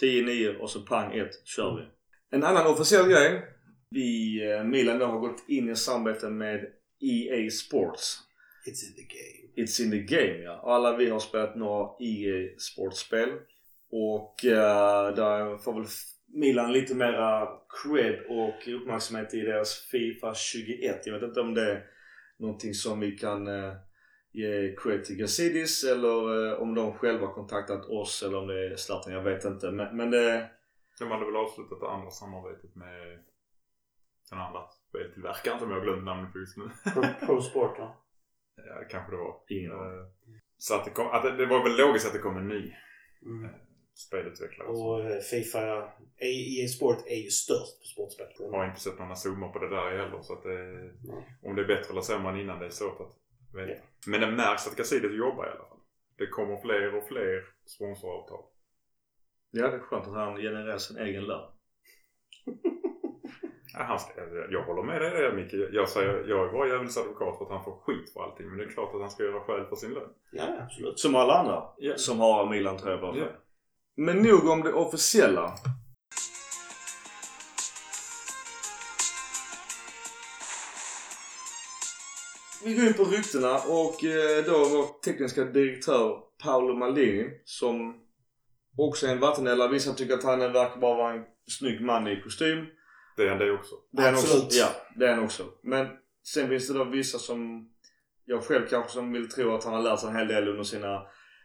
10, 9 och så pang 1 kör vi. En annan officiell grej. Vi, eh, Milan har gått in i samarbete med EA Sports. It's in the game. It's in the game ja. Och alla vi har spelat några EA Sports-spel. Och eh, där får väl Milan lite mera cred och uppmärksamhet i deras Fifa 21. Jag vet inte om det är någonting som vi kan eh, ge cred till Gazidis eller eh, om de själva kontaktat oss eller om det är Zlatan. Jag vet inte. Men, men det... De hade väl avslutat det andra samarbetet med den andra speltillverkaren som jag glömt namnet på just nu. Pro, Sport va? Ja, kanske det var. Ingen. Eh, Så att det, kom, att det, det var väl logiskt att det kom en ny Mm. spelutvecklare. Och eh, Fifa, EA Sport är ju störst på sportspel. Jag har inte sett några zoomar på det där heller så att det, Nej. om det är bättre eller sämre än innan det är svårt att veta. Ja. Men det märks att Gazidis jobbar i alla fall. Det kommer fler och fler sponsoravtal. Ja, det är skönt att han genererar sin egen lön. Ja, han ska, jag håller med dig där Micke. Jag, säger, jag är bara djävulens advokat för att han får skit för allting. Men det är klart att han ska göra skäl för sin lön. Ja, absolut. Som alla andra Ja. som har Milan tröja på sig. Ja. Men nog om det officiella. Vi går in på ryktena och eh, då vår tekniska direktör Paolo Maldini som också är en vattendelare. Vissa tycker att han verkar bara vara en snygg man i kostym. Det är han det också. Det är han också. Absolut. Ja, det är han också. Men sen finns det då vissa som jag själv kanske som vill tro att han har lärt sig en hel del under sina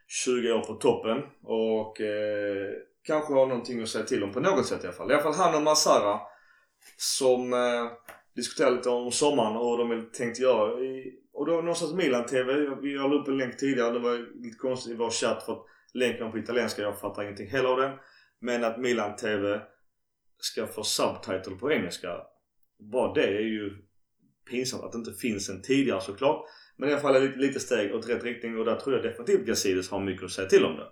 20 år på toppen och eh, kanske har någonting att säga till om på något sätt i alla fall. I alla fall han och Masara som eh, diskuterade lite om sommaren och hur de vill tänkt göra. I, och då någonstans Milan TV, vi la upp en länk tidigare. Det var lite konstigt i vår chatt för att länken på italienska. Jag fattar ingenting heller av den. Men att Milan TV ska få subtitle på engelska. Bara det är ju pinsamt att det inte finns en tidigare såklart. Men i alla fall är det lite, lite steg åt rätt riktning och där tror jag definitivt Gazidis har mycket att säga till om det.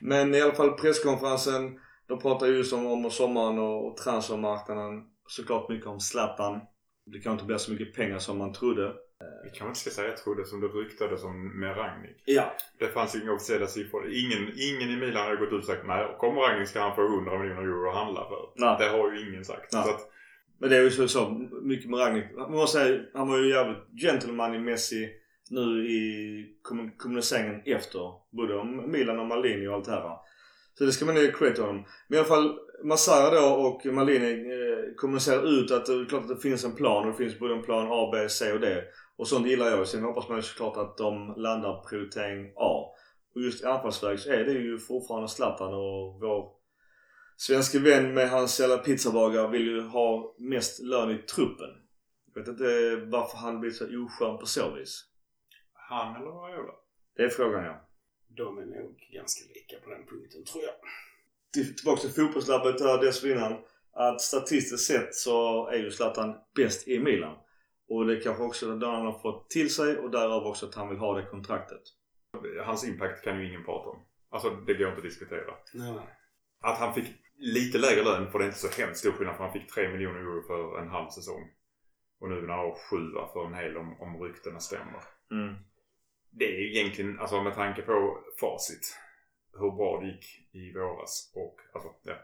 Men i alla fall presskonferensen. De pratar ju just om, sommaren och, och transfermarknaden. Såklart mycket om Zlatan. Det kanske inte blir så mycket pengar som man trodde. Vi kanske inte ska säga trodde som det ryktades om med Rangnick. Ja. Det fanns inga officiella siffror. Ingen, ingen i Milan har gått ut och sagt nej, kommer Rangnick ska han få 100 miljoner euro att handla för. Nej. Det har ju ingen sagt. Att, Men det är ju så, så mycket med Ragnik. Man måste säga, han var ju jävligt gentleman i Messi nu i kommun- kommuniceringen efter. Både om Milan och Maldini och allt det här. Så det ska man ge cred till honom. Men i alla fall Massara då och Maldini eh, kommunicerar ut att det är klart att det finns en plan. Och det finns både en plan A, B, C och D. Och sånt gillar jag. Sen hoppas man ju såklart att de landar prioritering A. Och just i anfallsväg så är det ju fortfarande Zlatan och vår svenske vän med hans jävla pizzabagare vill ju ha mest lön i truppen. Jag vet inte varför han blir så oskön på så vis. han eller Raiola? Det är frågan ja. De är nog ganska lika på den punkten, tror jag. Till- Tillbaka till fotbollslabbet där dessförinnan. Att statistiskt sett så är ju Zlatan bäst i Milan. Och det är kanske också det han har fått till sig och därav också att han vill ha det kontraktet. Hans impact kan ju ingen prata om. Alltså det går inte att diskutera. Nej. Att han fick lite lägre lön för det är inte så hemskt stor skillnad för han fick 3 miljoner euro för en halv säsong. Och nu när han sjua för en hel om, om ryktena stämmer. Mm. Det är ju egentligen, alltså med tanke på facit. Hur bra det gick i våras och alltså ja,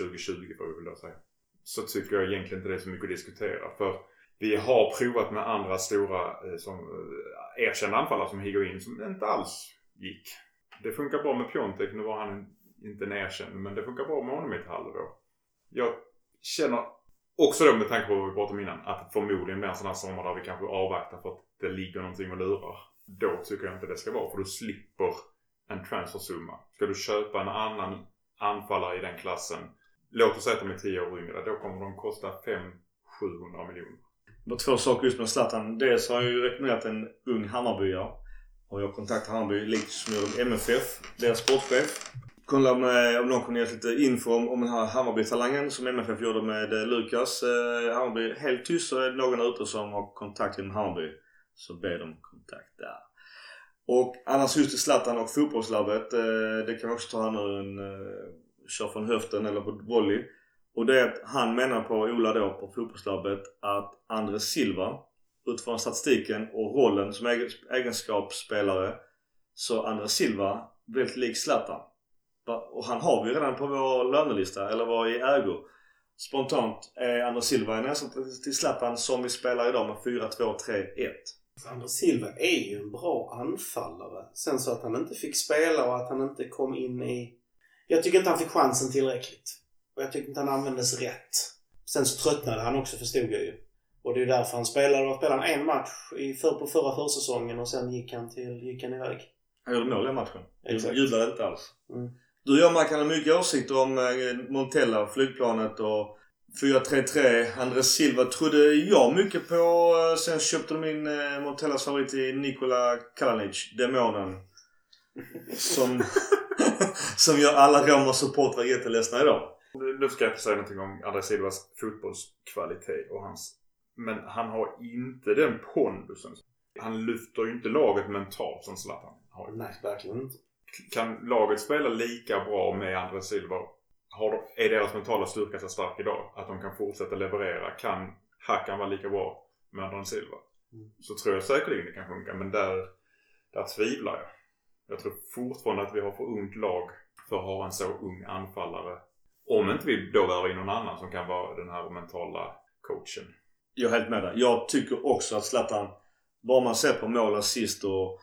2020 får vi väl då säga. Så tycker jag egentligen inte det är så mycket att diskutera. För vi har provat med andra stora eh, som eh, erkända anfallare som Higuain som inte alls gick. Det funkar bra med Piontek. Nu var han inte en erkänd men det funkar bra med honom i ett halvår. Jag känner också då med tanke på vad vi pratade om innan att förmodligen blir en sån här sommar där vi kanske avvaktar för att det ligger någonting och lurar. Då tycker jag inte det ska vara för du slipper en transfersumma. Ska du köpa en annan anfallare i den klassen. Låt oss säga att de är 10 år yngre. Då kommer de kosta 500-700 miljoner. Det var två saker just med Zlatan. Dels har jag ju rekommenderat en ung Hammarbyare. Och jag kontaktade Hammarby likt som gjorde MFF, deras sportchef. Kolla med, om någon kunde ge lite info om, om den här Hammarby-talangen som MFF gjorde med eh, Lukas. Eh, Hammarby helt tyst så är det någon ute som har kontakt med Hammarby. Så be dem kontakta. Och annars just i Zlatan och fotbollslabbet. Eh, det kan vi också ta här nu. En, eh, kör från höften eller på volley. Och det är att han menar på, Ola då, på fotbollslabbet att Andres Silva utifrån statistiken och rollen som egenskapsspelare så Andres Silva väldigt lik Zlatan. Och han har vi redan på vår lönelista, eller var i ägo. Spontant är Andres Silva en ersättare till Zlatan som vi spelar idag med 4-2-3-1. Alltså, Anders Silva är ju en bra anfallare. Sen så att han inte fick spela och att han inte kom in i... Jag tycker inte han fick chansen tillräckligt. Och jag tycker inte han användes rätt. Sen så tröttnade han också förstod jag ju. Och det är därför han spelade. Och spelade han en match i för, på förra försäsongen och sen gick han till... gick han iväg. Han gjorde mål i den matchen. Exakt. Jublade inte alls. Mm. Du och jag Mackan har mycket åsikter om eh, Montella, flygplanet och 4-3-3. Andres Silva trodde jag mycket på. Eh, Sen köpte de in eh, Montellas favorit i Nikola Kalanic, demonen. Som, som gör alla Roma-supportrar jätteledsna idag. Nu ska jag inte säga någonting om André Silvas fotbollskvalitet och hans... Men han har inte den pondusen. Han lyfter ju inte laget mentalt som Zlatan har. Nej, verkligen inte. Kan laget spela lika bra med André Silva? Har de, är deras mentala styrka så stark idag att de kan fortsätta leverera? Kan Hakan vara lika bra med André Silva? Mm. Så tror jag säkerligen det kan funka. Men där, där tvivlar jag. Jag tror fortfarande att vi har för ungt lag för att ha en så ung anfallare. Om inte vi då värvar in någon annan som kan vara den här mentala coachen. Jag är helt med dig. Jag tycker också att Zlatan, bara man ser på mål, assist och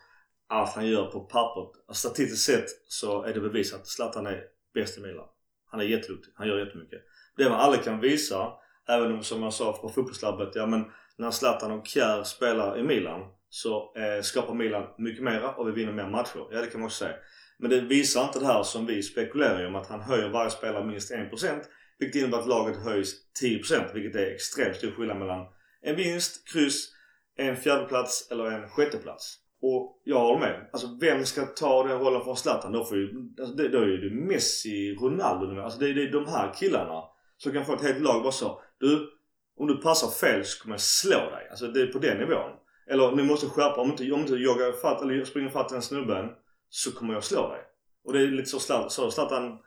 allt han gör på pappret. Statistiskt sett så är det bevisat att Zlatan är bäst i Milan. Han är jätteduktig. Han gör jättemycket. Det man aldrig kan visa, även om som jag sa på fotbollslabbet, ja men när Zlatan och Kjär spelar i Milan så eh, skapar Milan mycket mera och vi vinner mer matcher. Ja det kan man också säga. Men det visar inte det här som vi spekulerar i om att han höjer varje spelare minst 1% vilket innebär att laget höjs 10% vilket är extremt stor skillnad mellan en vinst, kryss, en fjärdeplats eller en sjätteplats. Och jag håller med. Alltså vem ska ta den rollen från Zlatan? Då, får ju, alltså det, då är det Messi, Ronaldo. Alltså det, det är de här killarna som kan få ett helt lag bara så. Du, om du passar fel så kommer jag slå dig. Alltså det är på den nivån. Eller ni måste skärpa. Om inte, om inte joggar fatt eller springer fatt den snubben så kommer jag slå dig. Och det är lite så Zlatan,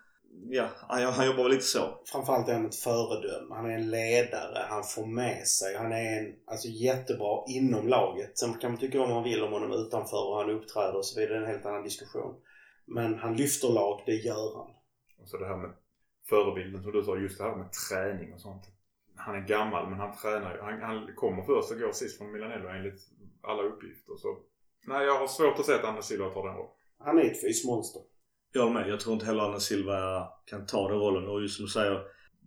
ja, han, han jobbar väl lite så. Framförallt är han ett föredöme. Han är en ledare. Han får med sig. Han är en, alltså jättebra inom laget. Sen kan man tycka om man vill om honom utanför och han uppträder och så vidare. Det är en helt annan diskussion. Men han lyfter lag, det gör han. Och så det här med förebilden som du sa, just det här med träning och sånt. Han är gammal men han tränar ju. Han, han kommer först och går sist från Milanello enligt alla uppgifter. Så nej, jag har svårt att se att Anders Silva tar den rollen. Han är ett fysmonster. Jag med. Jag tror inte heller Anna Silva kan ta den rollen. Och just som du säger.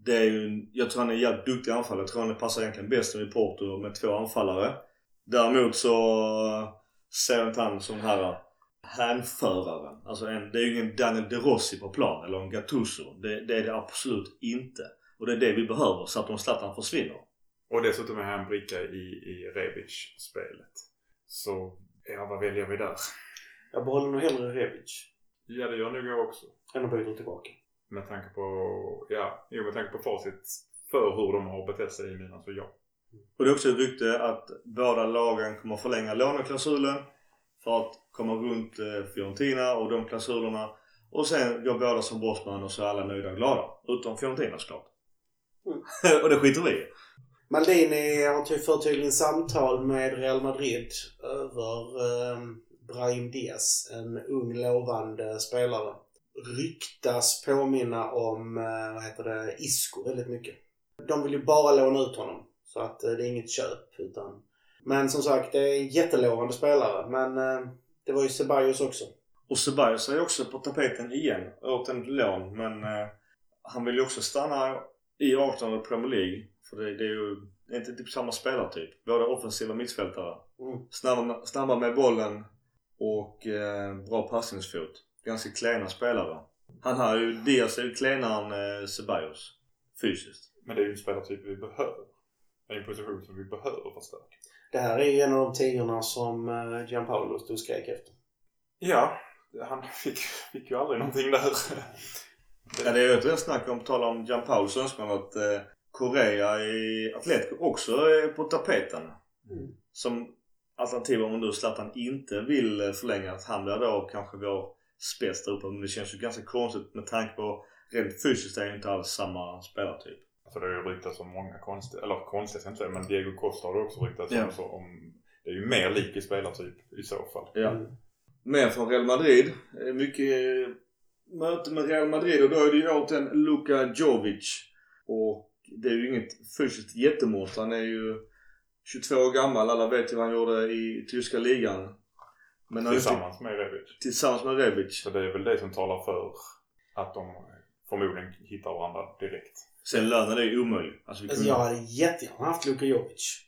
Det är ju, jag tror han är en jävligt duktig anfallare. Jag tror han passar egentligen bäst i Porto med två anfallare. Däremot så ser jag inte han som här hänföraren. Alltså en, det är ju ingen Daniel De Rossi på plan eller en Gattuso. Det, det är det absolut inte. Och det är det vi behöver så att om Zlatan försvinner. Och dessutom är han en bricka i, i Rebic-spelet. Så ja, vad väljer vi där? Jag behåller nog hellre Rebic Ja, det gör nog jag också. än att byta tillbaka. Med tanke på, ja, jo med tanke på facit för hur de har betett sig i Milan så ja. Och det är också ett rykte att båda lagen kommer förlänga låneklausulen för att komma runt eh, Fiorentina och de klausulerna. Och sen går båda som bossman och så är alla nöjda och glada. Utom Fiorentina såklart. Mm. och det skiter vi i. Maldini har för tydligen samtal med Real Madrid över eh, Brahim Diaz. En ung lovande spelare. Ryktas påminna om, eh, vad heter det, Isco väldigt mycket. De vill ju bara låna ut honom. Så att eh, det är inget köp. Utan... Men som sagt, det är en jättelovande spelare. Men eh, det var ju Ceballos också. Och Ceballos är ju också på tapeten igen. Återigen lån. Men han vill ju också stanna i Arsenal och Premier League. För det, det är ju inte typ samma spelartyp. Båda offensiva mittfältare. Mm. Snabba, snabba med bollen och eh, bra passningsfot. Ganska klena spelare. Han har ju, Diaz är ju klenare än eh, Ceballos. Fysiskt. Men det är ju en spelartyp vi behöver. Det är en position som vi behöver förstärka. Det här är ju en av de tiorna som eh, Gianpaolo stod och skrek efter. Ja, han fick, fick ju aldrig någonting där. Ja, det är ju ett snack om, på tal om Gianpaulos önskan att eh, Korea i Atletico också är på tapeten. Mm. Som alternativ om nu Zlatan inte vill eh, förlänga. Att han blir då kanske vår spets där uppe. Men det känns ju ganska konstigt med tanke på rent fysiskt är ju inte alls samma spelartyp. Alltså det har ju ryktats om många konstiga, eller konstiga ska jag inte säga, men Diego Costa har det också ryktats Ja. om, så om. Det är ju mer lik i spelartyp i så fall. Ja. Mm. Men från Real Madrid. eh, Mycket eh, möte med Real Madrid och då är det ju återigen Luka Jovic. Och det är ju inget fysiskt jättemått. Han är ju 22 år gammal. Alla vet ju vad han gjorde i tyska ligan. Men Tillsammans med Rebic. tillsammans med Rebic. Så det är väl det som talar för att de förmodligen hittar varandra direkt. Sen lönen är ju omöjlig. Alltså Alltså kunde... jag hade jättegärna haft Luka Jovic.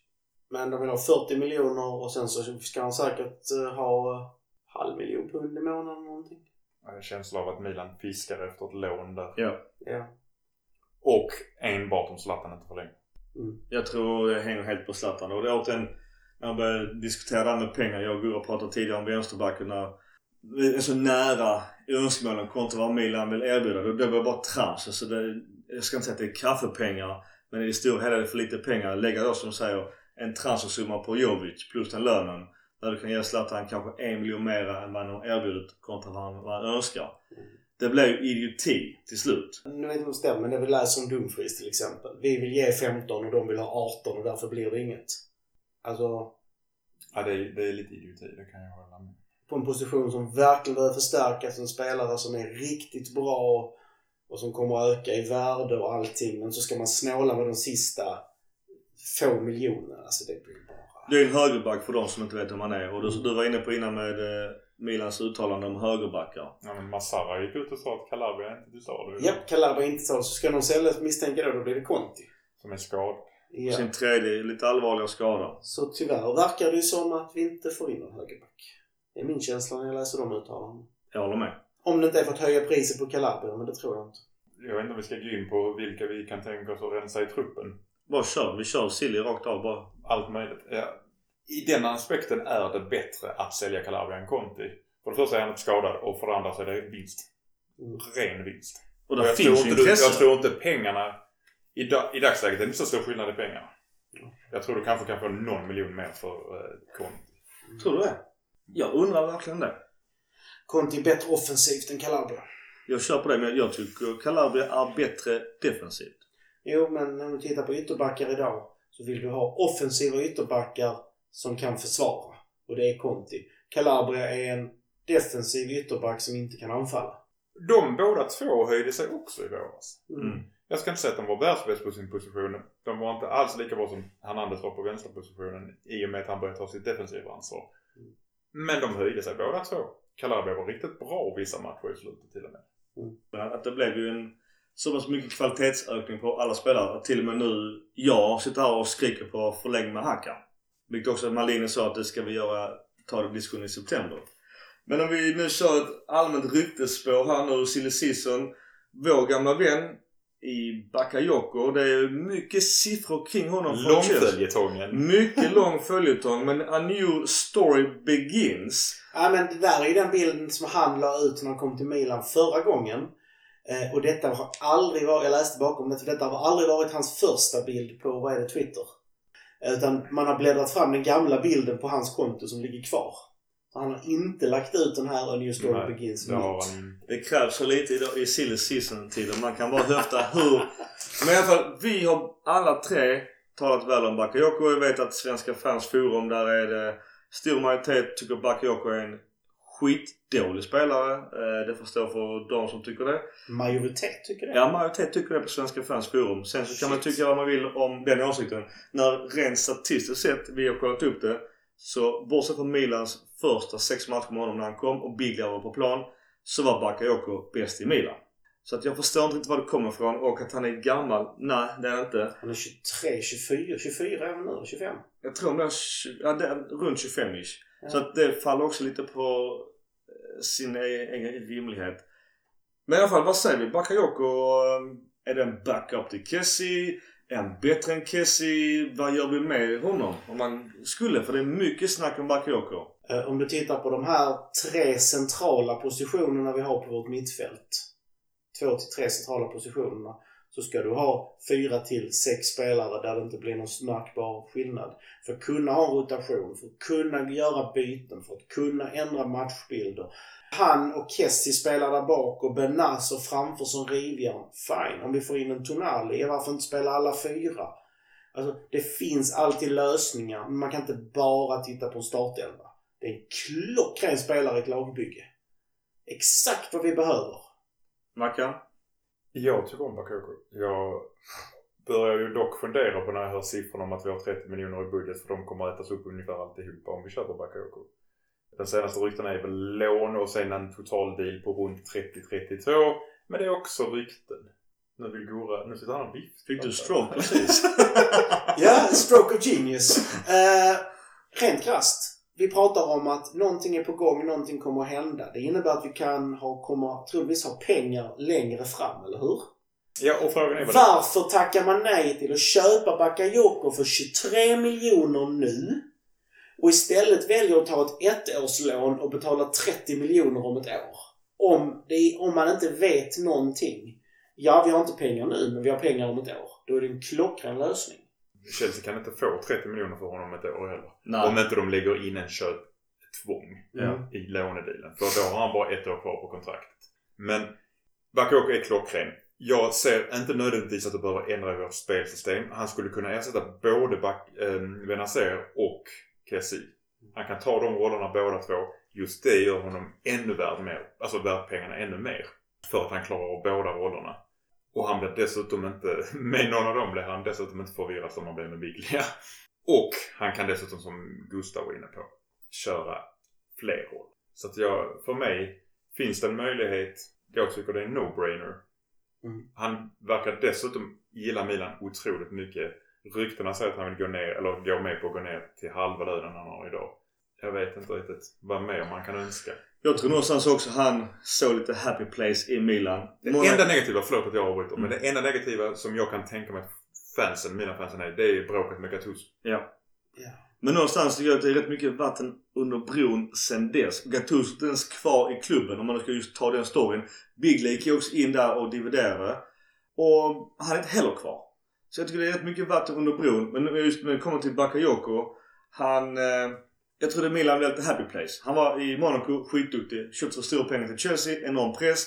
Men de vill ha 40 miljoner och sen så ska han säkert eh, ha eh, halv miljon pund i månaden eller någonting. Jag har en känsla av att Milan fiskar efter ett lån där. Ja. Ja. Och enbart om Zlatan inte förlänger. Mm. Jag tror det hänger helt på Zlatan. Och det är återigen när man börjar diskutera det här med pengar. Jag och Gurra pratade tidigare om vänsterbacken när vi är så nära önskemålen kontra vad Milan vill erbjuda. Då det blir bara trams. Alltså det, jag ska inte säga att det är kaffepengar. Men i det stora hela är det för lite pengar. Lägga då som säger en transfersumma på Jovic plus den lönen. Där du kan ge Zlatan kanske en miljon mer än vad han erbjudit kontra vad han, vad han önskar. Det blir ju idioti till slut. Nu vet inte om det stämmer, men det vi läser om Dumfries till exempel. Vi vill ge 15 och de vill ha 18 och därför blir det inget. Alltså, Ja, det är, det är lite idioti, det kan jag hålla med på en position som verkligen behöver förstärkas. En spelare som är riktigt bra och som kommer att öka i värde och allting. Men så ska man snåla med de sista få miljonerna. Alltså det blir bara... Det är en högerback för de som inte vet vem han är. Och du, du var inne på innan med eh, Milans uttalande om högerbackar. Ja, men Massara gick ut och sa att Calabria inte till salu. Ja, Calabria inte så. Så ska de säljas misstänker då, då blir det Conti. Som är skadad. Ja. Sin tredje, lite allvarliga skada. Så tyvärr verkar det ju som att vi inte får in en högerback. Det är min känsla när jag läser de uttalandena. Jag håller med. Om det inte är för att höja priset på Calabria, men det tror jag inte. Jag vet inte om vi ska gå in på vilka vi kan tänka oss att rensa i truppen. Bara kör. Vi kör Silly rakt av bara. Allt möjligt. Ja. I den aspekten är det bättre att sälja Calabria än Conti. För det första är han inte skadad och för det andra så är det vinst. Ren vinst. Och Och jag, tror finns ju inte, du, jag tror inte pengarna... I, da, I dagsläget är det inte så stor skillnad i pengarna. Jag tror du kanske kan få någon miljon mer för eh, Conti. Tror du det? Jag undrar verkligen det. Conti är bättre offensivt än Calabria. Jag kör på det men jag tycker Calabria är bättre defensivt. Jo, men när du tittar på ytterbackar idag så vill du ha offensiva ytterbackar som kan försvara. Och det är Conti. Calabria är en defensiv ytterback som inte kan anfalla. De båda två höjde sig också i våras. Mm. Jag ska inte säga att de var världsbäst på sin position. De var inte alls lika bra som Hernandez var på vänsterpositionen i och med att han började ta sitt defensiva ansvar. Men de höjde sig båda två. Calabria var riktigt bra vissa matcher i slutet till och med. Men Att det blev ju en så pass mycket kvalitetsökning på alla spelare. Att till och med nu jag sitter här och skriker på förläng med Haka. Vilket också Malini sa att det ska vi göra, ta det diskussion i september. Men om vi nu kör ett allmänt ryktesspår här nu, silly season. Vår gamla vän i Bakayoko. Det är mycket siffror kring honom. från Chelsea. Långföljetongen. Mycket lång följetong men a new story begins. Ja, men det där är ju den bilden som han la ut när han kom till Milan förra gången. Eh, och detta har aldrig varit, jag läste bakom det, för detta har aldrig varit hans första bild på, vad är det, Twitter. Utan man har bläddrat fram den gamla bilden på hans konto som ligger kvar. Han har inte lagt ut den här A New Story Nej, Begins Det han Det krävs så lite idag i silly season tiden. Man kan bara höfta hur... Men i alla fall, vi har alla tre talat väl om Bakayoko. Jag vet att Svenska fans forum där är det stor majoritet tycker Bakayoko är en skitdålig spelare. Eh, det får stå för de som tycker det. Majoritet tycker det. Ja, majoritet tycker det på Svenska fans forum. Sen så kan man Shit. tycka vad man vill om den åsikten. När rent statistiskt sett, vi har kollat upp det. Så bortsett från Milans första sex matcher med honom när han kom och Biglia var på plan. Så var Bakayoko bäst i Milan. Så att jag förstår inte riktigt var det kommer ifrån och att han är gammal. Nej, det är han inte. Han är 23, 24, 24 är han nu? 25? Jag tror han är ja, runt 25-ish. Ja. Så att det faller också lite på eh, sin e- egen rimlighet. Men i alla fall, vad säger vi? Bakayoko, eh, är det en backup till Kessie? Är han bättre än Kessie? Vad gör vi med honom? Om man skulle, för det är mycket snack om Bakayoko. Eh, Om du tittar på de här tre centrala positionerna vi har på vårt mittfält. Två till tre centrala positionerna. Så ska du ha fyra till sex spelare där det inte blir någon märkbar skillnad. För att kunna ha rotation, för att kunna göra byten, för att kunna ändra matchbilder. Han och Kessie spelar där bak och Benazer framför som rivjärn. Fine. Om vi får in en Tonali, varför inte spela alla fyra? Alltså, det finns alltid lösningar, men man kan inte bara titta på en startelva. Det är en klockren spelare i ett lagbygge. Exakt vad vi behöver. Mackan? Jag tycker om Bakayoko. Jag börjar ju dock fundera på när jag hör siffrorna om att vi har 30 miljoner i budget för de kommer att ätas upp ungefär alltihopa om vi köper Bakayoko. Den senaste ryktena är väl lån och sen en total deal på runt 30-32. Men det är också rykten. Nu vill Gora, nu sitter han och viftar. Fick du stroke precis? Ja, stroke of genius. Eh, rent krasst. Vi pratar om att någonting är på gång, någonting kommer att hända. Det innebär att vi kan ha, kommer troligtvis ha pengar längre fram, eller hur? Ja, och frågan är. Varför tackar man nej till att köpa Bakayoko för 23 miljoner nu och istället väljer att ta ett ettårslån och betala 30 miljoner om ett år? Om, det, om man inte vet någonting. Ja, vi har inte pengar nu, men vi har pengar om ett år. Då är det en klockren lösning. Chelsea kan inte få 30 miljoner för honom ett år heller. Nej. Om inte de lägger in en köptvång Ja. i lånedealen. För då har han bara ett år kvar på kontraktet. Men Bakayoko är klockren. Jag ser inte nödvändigtvis att du behöver ändra vårt spelsystem. Han skulle kunna ersätta både Bak- eh, Benazer och Kessie. Han kan ta de rollerna båda två. Just det gör honom ännu värd mer. Alltså värd pengarna ännu mer. För att han klarar av båda rollerna. Och han blir dessutom inte, med någon av dem blir han dessutom inte förvirrad som han blev med Biglia. Och han kan dessutom, som Gustav var inne på, köra fler roller. Så att jag, för mig, finns det en möjlighet. Jag tycker det är en no-brainer. Mm. Han verkar dessutom gilla Milan otroligt mycket. Ryktena säger att han vill gå ner, eller gå med på att gå ner till halva lönen han har idag. Jag vet inte riktigt vad mer man kan önska. Jag tror någonstans också han såg lite happy place i Milan. Det Många- enda negativa, förlåt att jag avbryter, men Mm. det enda negativa som jag kan tänka mig att fansen, mina fansen är, det är bråket med Gattuso. Ja. Ja. Men någonstans tycker jag att det är rätt mycket vatten under bron sen dess. Gattuso är inte ens kvar i klubben om man ska just ta den storyn. Bigley gick ju också in där och dividerade. Och han är inte heller kvar. Så jag tycker det är rätt mycket vatten under bron. Men just när det kommer till Bakayoko. Han... Eh, jag trodde Milan blev lite happy place. Han var i Monaco skitduktig. Köpte för stora pengar till Chelsea. Enorm press.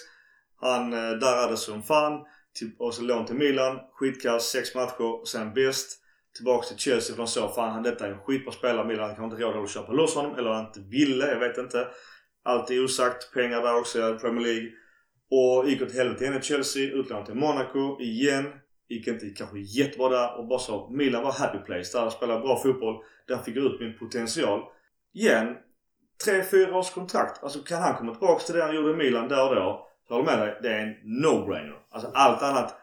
Han eh, darrade som fan. Till, och så lån till Milan. Skitkass. Sex matcher. Sen bäst tillbaks till Chelsea för de såg fan han detta är en skitbra spelare. Milan kan inte råd att köpa loss honom eller han inte ville. Jag vet inte. Allt är osagt. Pengar där också i Premier League. Och gick åt helvete igen i Chelsea. Utlånad till Monaco igen. Gick inte kanske jättebra där och bara så Milan var happy place. Där spelade bra fotboll. Där fick jag ut min potential. Igen. Tre, fyra års kontrakt. Alltså kan han komma tillbaks till det han gjorde i Milan där och då. Jag håller med dig. Det är en no-brainer. Alltså allt annat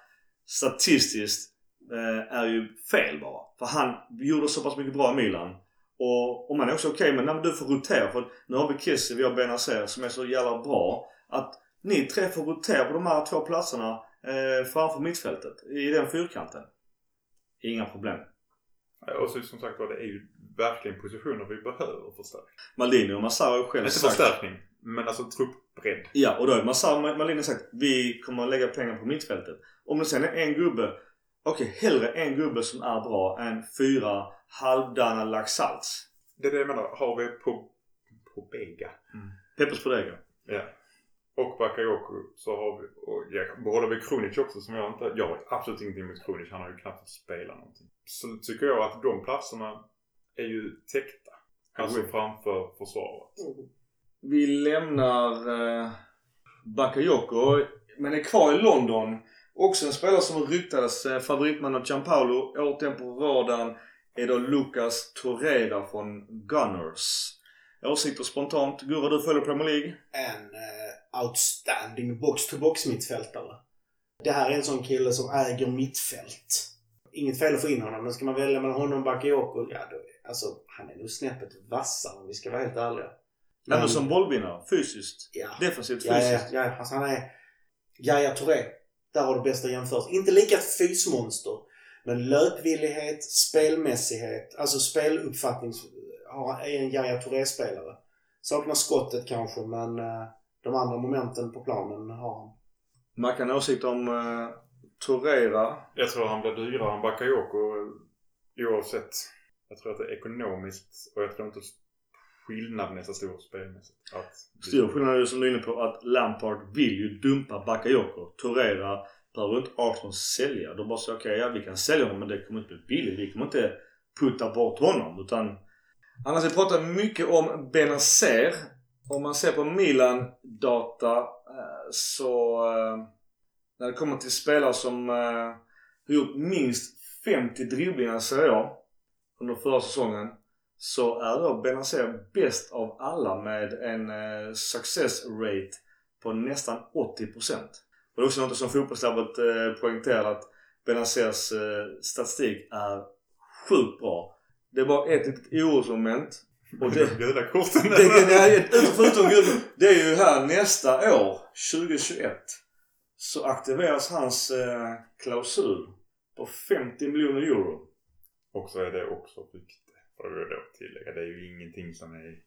statistiskt eh, är ju fel bara. För han gjorde så pass mycket bra i Milan. Och och man är också okej med när du får rotera. För nu har vi Kessie, vi har Benazer som är så jävla bra. Att ni tre får rotera på de här två platserna eh, framför mittfältet. I den fyrkanten. Inga problem. Och så som sagt var, det är ju verkligen positioner vi behöver förstärka. Maldini och Massaro har själv Inte sagt... förstärkning, men alltså truppbredd. Ja, och då har Massaro Maldini sagt vi kommer att lägga pengar på mittfältet. Om det sen är en gubbe. Okej, hellre en gubbe som är bra än fyra halvdana laxalts. Det är det jag menar. Har vi på, på Bega. Peppers Bodega. Ja. Bakayoko så har vi, och ja, behåller vi Krunic också som jag inte, jag har absolut ingenting emot Krunic. Han har ju knappt spelat någonting. Så tycker jag att de platserna är ju täckta. Alltså framför försvaret. Vi lämnar eh, Bakayoko men är kvar i London. Också en spelare som ryktades eh, favoritman av Gianpaolo. Återigen på radarn är då Lucas Torreira från Gunners. Åsikter spontant. Gurra, du följer Premier League. En eh, outstanding box-to-box mittfältare. Det här är en sån kille som äger mittfält. Inget fel att få in honom, men ska man välja mellan honom och Bakayoko, ja då, alltså han är nog snäppet vassare om vi ska vara helt ärliga. Även som bollvinnare. Fysiskt. Ja. Defensivt Ja, ja, fysiskt. ja. Alltså han är... Yahya Touré. Där har du bästa jämförelse. Inte lika fysmonster. Men löpvillighet, spelmässighet, alltså speluppfattning har- är en Yahya Touré-spelare. Saknar skottet kanske, men eh, de andra momenten på planen har han. Mackan åsikt om uh, Torreira. Jag tror han blir dyrare än Bakayoko oavsett. Jag tror att det är ekonomiskt och jag tror inte skillnaden är så stor spelmässigt. Att Stor skillnad är ju som du är inne på att Lampard vill ju dumpa Bakayoko. Torreira behöver inte Arsenal sälja. De bara säger okej, ja vi kan sälja honom men det kommer inte bli billigt. Vi kommer inte putta bort honom utan... Annars vi pratat mycket om Benazer. Om man ser på Milan-data eh, så... Eh, när det kommer till spelare som eh, har gjort minst 50 dribblingar ser Serie A under förra säsongen så är då Benazer bäst av alla med en success rate på nästan 80%. Och det är också något som fotbollslabbet poängterar att Benazers statistik är sjukt bra. Det bara ett litet orosmoment. Och det, Gula korten. det, det, är, förutom guld, det är ju här nästa år, 2021, så aktiveras hans eh, klausul på 50 miljoner euro. Och så är det också rykte. Får vi då tillägga. Det är ju ingenting som är...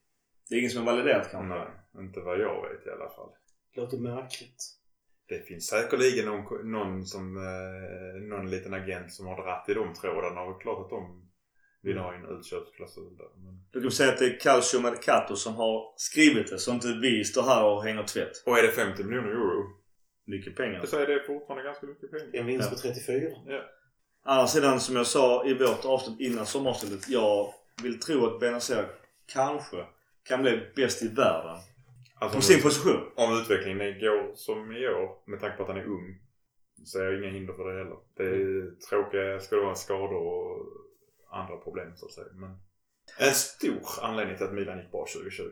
Det är ingen som är validerat kanske. Nej, inte vad jag vet i alla fall. Låter märkligt. Det finns säkerligen någon, någon som, eh, någon liten agent som har dratt i de trådarna och klart att de vill ha en utköpsklausul där. Men... Du kan säga att det är Calcio Mercato som har skrivit det så inte vi står här och hänger tvätt. Och är det 50 miljoner euro Mycket pengar. så är det fortfarande ganska mycket pengar. En vinst Ja. på 34. Andra sidan som jag sa i vårt avsnitt innan sommaravsnittet. Jag vill tro att Benazer kanske kan bli bäst i världen. Alltså, På sin position. om utvecklingen går som i år med tanke på att han är ung så är jag inga hinder för det heller. Det är tråkiga, ska det vara skador och andra problem så att säga. Men en stor anledning till att Milan gick bra 2020.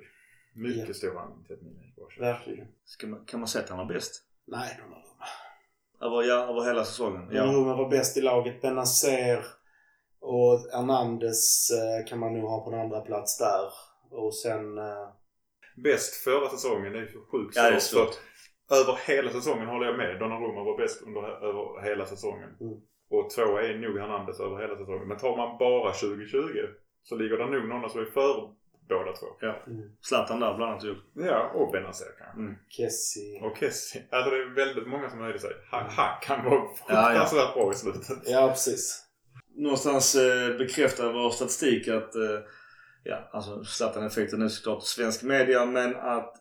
Mycket Ja. stor anledning till att Milan gick bra 2020. Verkligen. Ska man, kan man säga att han var bäst? Nej, Donnarumma. Över, ja, över hela säsongen? Ja. Donnarumma var bäst i laget. Benazer och Hernandez eh, kan man nog ha på en andra plats där. Och sen... Eh, Bäst förra säsongen, det är så sjukt Ja, det är svårt. svårt. För Över hela säsongen håller jag med. Donnarumma var bäst under, över hela säsongen. Mm. Och tvåa är nog Hernandez över hela säsongen. Men tar man bara 2020 så ligger det nog någon som är före båda två. mm, Zlatan där bland annat ju. Ja, och Benazer kanske. Mm. Kessie. Och Kessie. Alltså det är väldigt många som höjde sig. Han, han kan vara Ja, ja. fruktansvärt bra i slutet. Ja, precis. Någonstans eh, bekräftar vår statistik att eh, ja, alltså Zlatan-effekten är såklart svensk media men att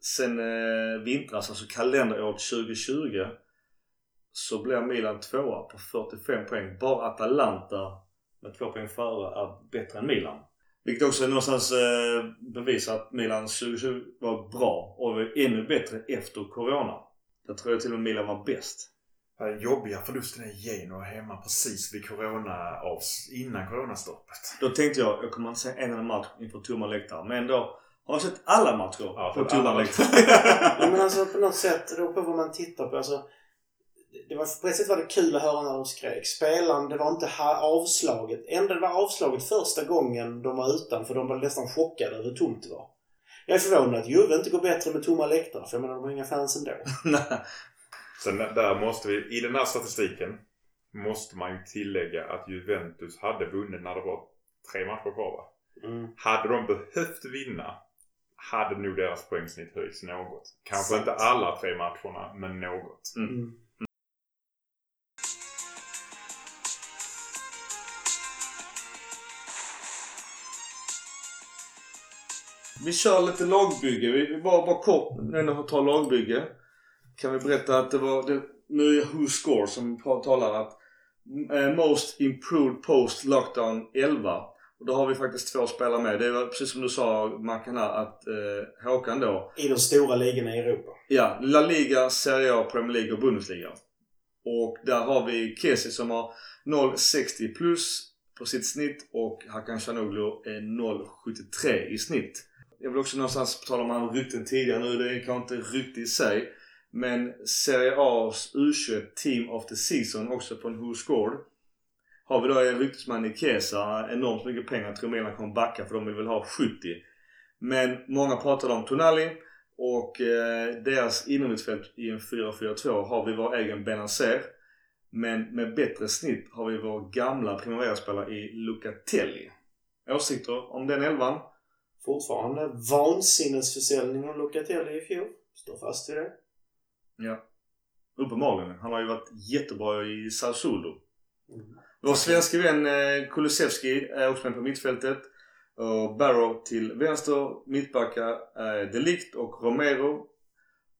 sen eh, vintras, alltså kalenderåret 2020 så blir Milan tvåa på 45 poäng. Bara Atalanta med två poäng före är bättre än Milan. Vilket också någonstans eh, bevisar att Milan 2020 var bra och var ännu bättre efter Corona. Där tror jag till och med Milan var bäst. Den jobbiga förlusten är Genoa hemma precis vid corona avs innan coronastoppet. Då tänkte jag, jag kommer inte säga en enda match inför tomma läktare. Men ändå har jag sett alla matcher Ja, på tomma läktare. Ja, men alltså på något sätt, det beror på vad man tittar på. Alltså, det var, på ett sätt var det kul att höra när de skrek. Spelaren, det var inte avslaget. Ändå det var avslaget första gången de var utan för de var nästan chockade över hur tomt det var. Jag är förvånad att Juve inte går bättre med tomma läktare för jag menar de har inga fans ändå. Sen där måste vi, i den här statistiken måste man ju tillägga att Juventus hade vunnit när det var tre matcher kvar va? Mm. Hade de behövt vinna hade nog deras poängsnitt höjts något. Kanske Sant. inte alla tre matcherna, men något. Mm. Vi kör lite lagbygge. Vi, vi bara, bara kort, när vi tar lagbygge. Kan vi berätta att det var, det, nu är Who Score som talar att eh, Most Improved Post Lockdown 11. Och då har vi faktiskt två spelare med. Det var precis som du sa Mackan här att eh, Håkan då. I de stora ligorna i Europa. Ja, La Liga, Serie A, Premier League och Bundesliga. Och där har vi Kesi som har 0,60 plus på sitt snitt och Hakan Canoglu är 0,73 i snitt. Jag vill också någonstans, på tal om rykten tidigare nu, det är kanske inte rykte i sig. Men Serie A's U21 Team of the Season också från Who Scored. Har vi då en ryktesman i Kesa, enormt mycket pengar. Jag tror Milan kommer backa för de vill väl ha 70. Men många pratade om Tonali och eh, deras inomhusfält i en 4-4-2 har vi vår egen Benazer. Men med bättre snitt har vi vår gamla primavera i Lucatelli. Åsikter om den elvan? Fortfarande vansinnesförsäljning av Locatelli i fjol. Står fast vid det. Ja. Uppenbarligen. Han har ju varit jättebra i Sassuolo. Mm. Vår svenske vän eh, Kulusevski är också med på mittfältet. Och Barrow till vänster. Mittbackar är Delict och Romero.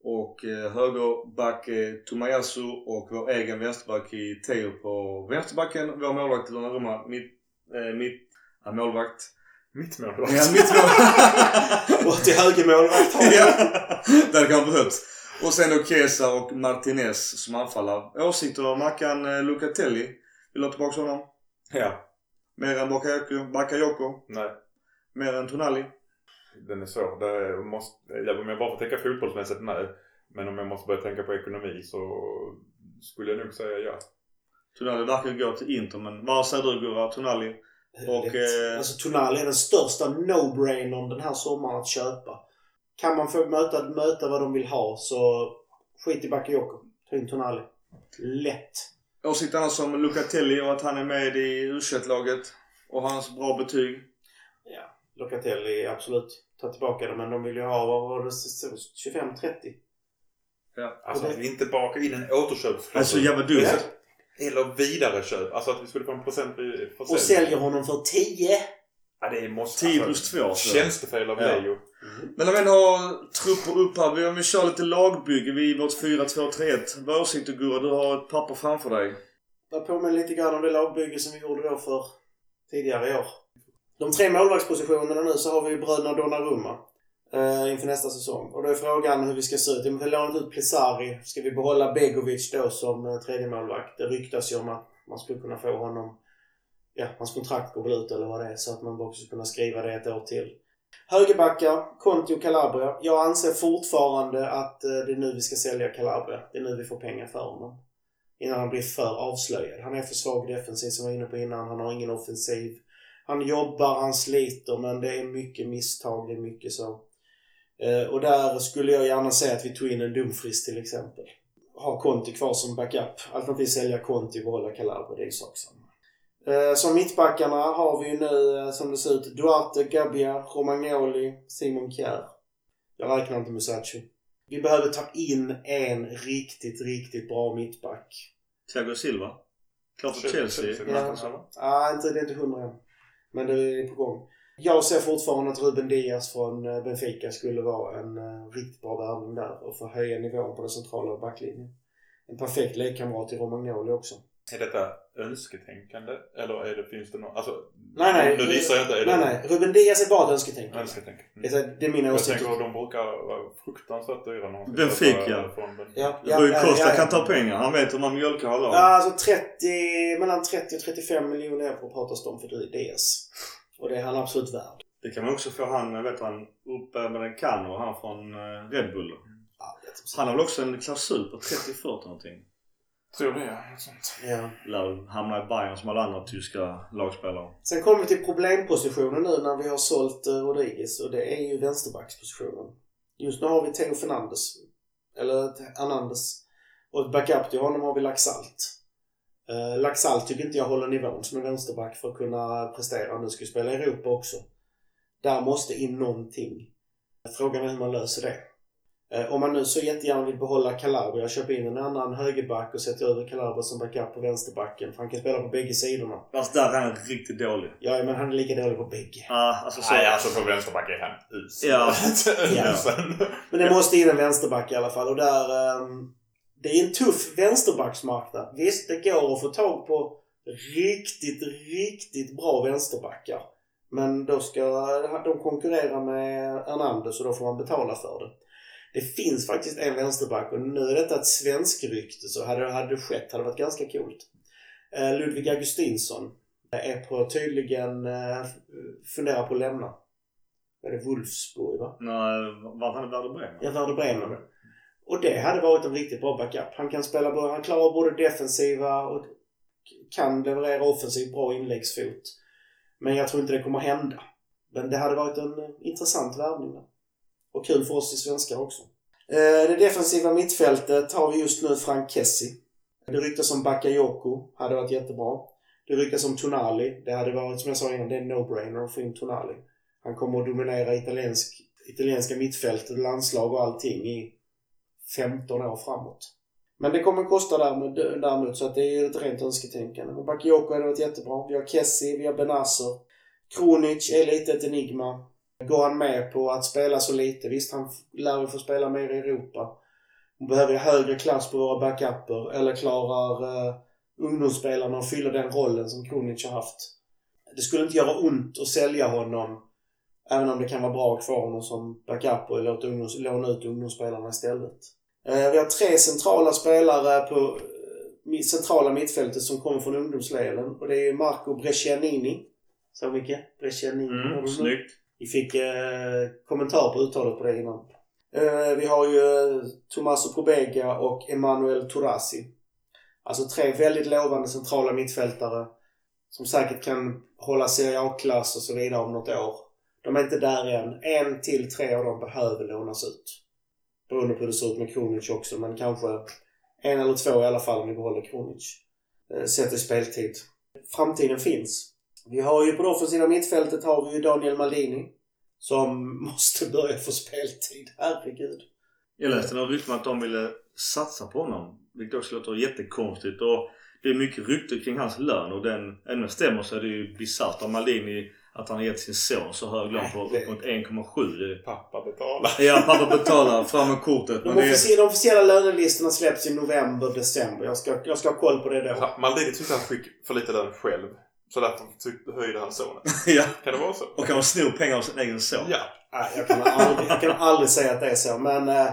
Och eh, högerback Tomayasu och vår egen vänsterback i Teo på vänsterbacken. Vår målvakt Donnarumma mitt, eh, mitt målvakt. Mittmålvakt. Ja, mittmålvakt. Och till högermålvakt ja, det hade kanske behövts. Och sen då Kesa och Martinez som anfallare. Åsikter Mackan eh, Lucatelli? Vill du ha tillbaka honom? Ja. Mer än Bakayoko? Bakayoko? Nej. Mer än Tonali? Den är svår. Det måste, jag, om jag bara får tänka fotbollsmässigt, nej. Men om jag måste börja tänka på ekonomi så skulle jag nog säga ja. Tonali verkar gå till Inter men vad säger du Gurra? Tonali? Och, eh, Alltså Tonali är den största no-brainern den här sommaren att köpa. Kan man få möta, möta vad de vill ha så skit i Bakayoko. Ta in Tonali. Lätt. Åsikter annars om Lucatelli och att han är med i u laget och hans bra betyg? Ja, Locatelli absolut. Ta tillbaka det men de vill ju ha, vad var det, 25-30? Ja. Alltså det- att vi inte bakar in en återköpsklausul. Alltså jävla dumt. Ja. Eller vidareköp. Alltså att vi skulle få en procent vid försäljning. Och säljer honom för 10. Ja, det måste... 10 plus 2 så. Tjänstefel av Ja. Leo. Men om vi har trupper upp här. Vi, om vi kör lite lagbygge vid vårt 4-2-3-1. Vad åsikter Gurra? Du har ett papper framför dig. Jag påminner lite grann om det lagbygge som vi gjorde då för tidigare i år. De tre målvaktspositionerna nu så har vi ju bröderna Donnarumma eh, inför nästa säsong. Och då är frågan hur vi ska se ut. Vi har lånat ut Plesari. Ska vi behålla Begovic då som eh, tredje målvakt? Det ryktas ju om att man skulle kunna få honom... Ja, hans kontrakt går väl ut eller vad det är så att man också skulle kunna skriva det ett år till. Högerbackar, Conti och Calabria. Jag anser fortfarande att eh, det är nu vi ska sälja Calabria. Det är nu vi får pengar för honom innan han blir för avslöjad. Han är för svag defensiv som jag var inne på innan. Han har ingen offensiv. Han jobbar, han sliter men det är mycket misstag. Det är mycket så. Eh, och där skulle jag gärna säga att vi tog in en Dumfries till exempel. Ha Conti kvar som backup. Alternativt sälja Conti och behålla Calabria. Det är ju sak samma. Eh, som mittbackarna har vi ju nu eh, som det ser ut Duarte, Gabbia, Romagnoli, Simon Kjär. Jag räknar inte Musacho. Vi behöver ta in en riktigt, riktigt bra mittback. Thiago Silva. Klart för Chelsea, Chelsea. Ja. eller? Ah, inte, det är inte hundra än. Men det är på gång. Jag ser fortfarande att Ruben Diaz från eh, Benfica skulle vara en uh, riktigt bra värvning där och få höja nivån på den centrala backlinjen. En perfekt lekkamrat till Romagnoli också. Är detta önsketänkande? Eller är det, finns det något... Alltså, Nej, nej. Nu gissar jag inte. Är Nej, det nej. Ruben Diaz är bara ett önsketänkande. önsketänkande? Det är- Det är mina Jag åsikter. tänker att de brukar vara fruktansvärt dyra när man ska Benfica. köpa från Ben- Ja, Rui Costa ja, ja. kan ta pengar. Han vet hur man mjölkar alla Ja, alltså 30, mellan 30 och 35 miljoner euro pratas det om för Diaz. Och det är han absolut värd. Det kan man också få han, vet han, uppe med en Cano, han från eh, Red Bull. Ja, jag tror så. Han har väl också en klausul på 30-40 någonting. Tror det, ja. Något sånt. Ja. Lär hamna i Bayern som alla andra tyska lagspelare. Sen kommer vi till problempositionen nu när vi har sålt eh, Rodriguez och det är ju vänsterbackspositionen. Just nu har vi Theo Fernandes. Eller Anandes. Och ett backup till honom har vi Laxalt. Uh, Laxalt tycker inte jag håller nivån som en vänsterback för att kunna prestera. Nu ska vi spela i Europa också. Där måste in någonting. Frågan är hur man löser det. Eh, om man nu så jättegärna vill behålla Calabria, köpa in en annan högerback och sätta över Calabria som backup på vänsterbacken. För han kan spela på bägge sidorna. Fast där är han riktigt dålig. Ja, men han är lika dålig på bägge. Ja, alltså så. Nej, alltså på vänsterback är han usel. Ja. Usel. Men det måste in en vänsterback i alla fall. Och där... ehm, det är en tuff vänsterbacksmarknad. Visst, det går att få tag på riktigt, riktigt bra vänsterbackar. Men då ska de konkurrera med Hernandez och då får man betala för det. Det finns faktiskt en vänsterback och nu är detta ett svenskrykte så hade, hade det skett hade det varit ganska coolt. Eh, Ludvig Augustinsson är på tydligen eh, funderar på att lämna. Är det Wolfsburg va? Nej, vart han i Werder Bremen? Ja, Werder Bremen. Och det hade varit en riktigt bra backup. Han kan spela, både- han klarar både defensiva och kan leverera offensivt bra inläggsfot. Men jag tror inte det kommer hända. Men det hade varit en intressant värvning. Och kul för oss i svenskar också. Eh, det defensiva mittfältet har vi just nu Frank Kessie. Det ryktas om Bakayoko. Hade varit jättebra. Det ryktas om Tonali. Det hade varit, som jag sa innan, det är en no-brainer att få in Tonali. Han kommer att dominera italiensk, italienska mittfältet, landslag och allting i 15 år framåt. Men det kommer kosta däremot så att det är ju ett rent önsketänkande. Men Bakayoko hade varit jättebra. Vi har Kessie, vi har Benazer. Kronic är lite ett enigma. Går han med på att spela så lite? Visst, han lär ju få spela mer i Europa. Behöver vi högre klass på våra backuper? Eller klarar eh, ungdomsspelarna att fylla den rollen som Kronic har haft? Det skulle inte göra ont att sälja honom Även om det kan vara bra att ha kvar honom som backup och låta ungdoms, låna ut ungdomsspelarna istället. Eh, vi har tre centrala spelare på eh, centrala mittfältet som kommer från ungdomsleden. Och det är Marco Brescianini. Så mycket? Brescianini. Mm, snyggt. Vi fick eh, kommentar på uttalet på det innan. Eh, vi har ju eh, Tommaso Probega och Emanuel Turasi. Alltså tre väldigt lovande centrala mittfältare som säkert kan hålla Serie A-klass och så vidare om något år. De är inte där än. En till tre av dem behöver lånas ut. Beroende på hur det ser ut med Kronic också, men kanske en eller två i alla fall om vi behåller Kronic. Eh, sett i speltid. Framtiden finns. Vi har ju på det offensiva mittfältet har vi ju Daniel Maldini. Som måste börja få speltid. Herregud. Jag läste något rykte om att de ville satsa på honom. Vilket också låter jättekonstigt. Och det är mycket rykte kring hans lön och den, även om det stämmer så är det ju bisarrt av Maldini att han har gett sin son så hög lön på Nej, upp mot 1,7. Det- Pappa betalar. Ja, pappa betalar fram med kortet. De, Men det är, officie- de officiella lönelistorna släpps i november, december. Jag ska, jag ska ha koll på det då. Ja, Maldini tyckte han fick för lite lön själv. Så därför höjde han sonen. ja, Kan det vara så? och kan man sno pengar av sin egen son. Ja. Nej, jag, kan aldrig, jag kan aldrig säga att det är så. Men eh,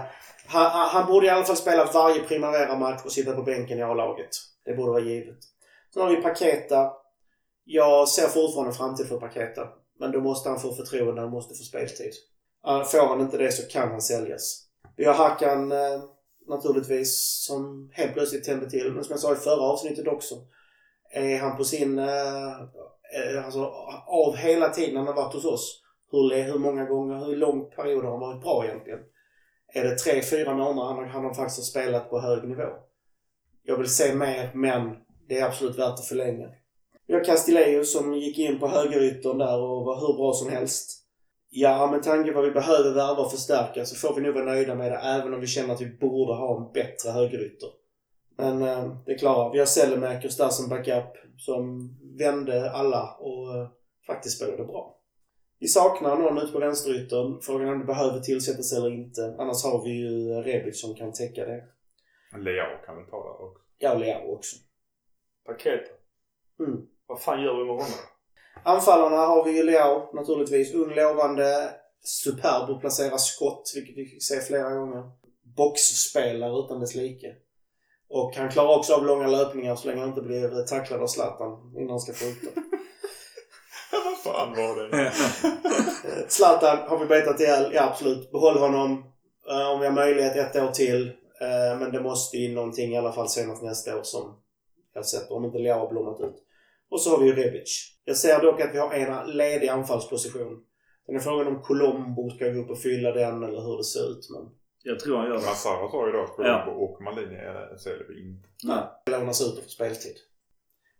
han, han han borde i alla fall spela varje Primavera-match och sitta på bänken i A-laget. Det borde vara givet. Sen har vi Paketa. Jag ser fortfarande en framtid för Paketa. Men då måste han få förtroende, han måste få speltid. Får han inte det så kan han säljas. Vi har Hakan eh, naturligtvis som helt plötsligt tände till. Men som jag sa i förra avsnittet också. Är han på sin... Eh, eh, alltså av hela tiden han har varit hos oss. Hur, hur många gånger, hur lång period har han varit bra egentligen? Är det tre, fyra månader han, har- han har faktiskt spelat på hög nivå? Jag vill se mer, men det är absolut värt att förlänga. Vi har Castillejo som gick in på högeryttern där och var hur bra som helst. Ja, med tanke på vad vi behöver värva och förstärka så får vi nog vara nöjda med det även om vi känner att vi borde ha en bättre högerytter. Men eh, det klarar vi. har Sellemakers där som backup som vände alla och eh, faktiskt spelade bra. Vi saknar någon ute på vänsteryttern. Frågan är om det behöver tillsättas eller inte. Annars har vi ju Rebic som kan täcka det. Leao kan väl ta det också. Ja, Leao också. Paket. Mm. Vad fan gör vi med honom? Anfallarna har vi ju Leao naturligtvis. Ung, lovande, superb att placera skott, vilket vi fick se flera gånger. Boxspelare utan dess like. Och han klarar också av långa löpningar så länge han inte blir tacklad av Zlatan innan han ska den. Vad fan var det? Zlatan har vi betat ihjäl. Ja, absolut. Behåll honom. eh, om vi har möjlighet ett år till. Eh, men det måste in någonting i alla fall senast nästa år som jag sett. Om inte Leao har blommat ut. Och så har vi ju Rebic. Jag ser dock att vi har en ledig anfallsposition. Sen är frågan om Colombo ska gå upp och fylla den eller hur det ser ut. Men Jag tror han gör det. Massara sa ju då att Colombo och Maldini är- säljer vi inte. Nej. lånas ut och få speltid.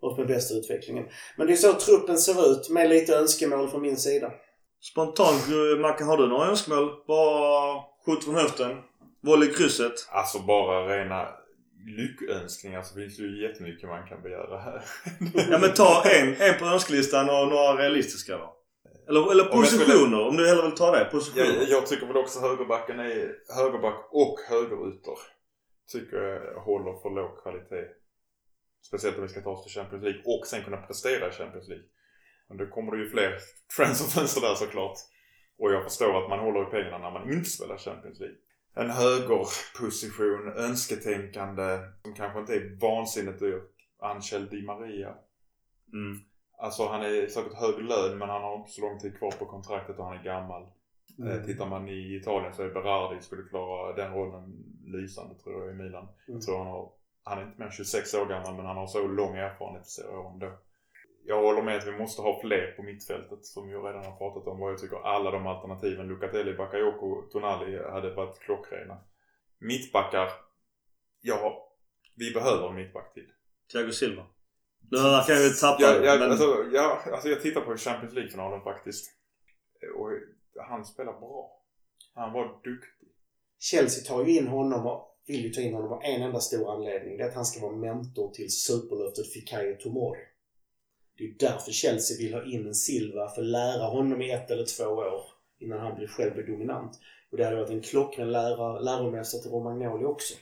Och med bästa utvecklingen. Men det är så truppen ser ut med lite önskemål från min sida. Spontant, eh, Mackan, har du några önskemål? Bara skjut från höften. Volley i krysset. Alltså bara rena lyckönskningar så finns det ju jättemycket man kan begära här. Ja men ta en, en på önskelistan och några realistiska då. Eller, eller Om jag skulle- positioner, om du hellre vill ta det. Positioner. Jag, jag tycker väl också högerbacken är högerback och högerytter. Tycker jag håller för låg kvalitet. Speciellt om vi ska ta oss till Champions League och sen kunna prestera i Champions League. Men då kommer det ju fler transferfönster där såklart. Och jag förstår att man håller i pengarna när man inte spelar Champions League. En högerposition, önsketänkande som kanske inte är vansinnigt dyr. Angel Di Maria. Mm. Alltså han är säkert hög lön men han har inte så lång tid kvar på kontraktet och han är gammal. Mm. Eh, Tittar man i Italien så är Berardi skulle klara den rollen lysande tror jag i Milan. Mm. Jag tror han har, han är inte mer än 26 år gammal men han har så lång erfarenhet jag ändå. Jag håller med att vi måste ha fler på mittfältet som jag redan har pratat om. Och jag tycker alla de alternativen, Lucatelli, Bakayoko, Tonali hade varit klockrena. Mittbackar, ja, vi behöver en mittback till. Thiago Silva. Nu kan jag ju tappa Ja, det, ja, men... alltså, ja, alltså jag tittar på Champions League-finalen faktiskt. Och han spelar bra. Han var duktig. Chelsea tar ju in honom och vill ju ta in honom av en enda stor anledning. Det är att han ska vara mentor till superlöftet Fikayo Tomori. Det är därför Chelsea vill ha in en Silva, för att lära honom i ett eller två år innan han blir själv blir dominant. Och det hade varit en klockren lära, läromästare till Romagnoli också.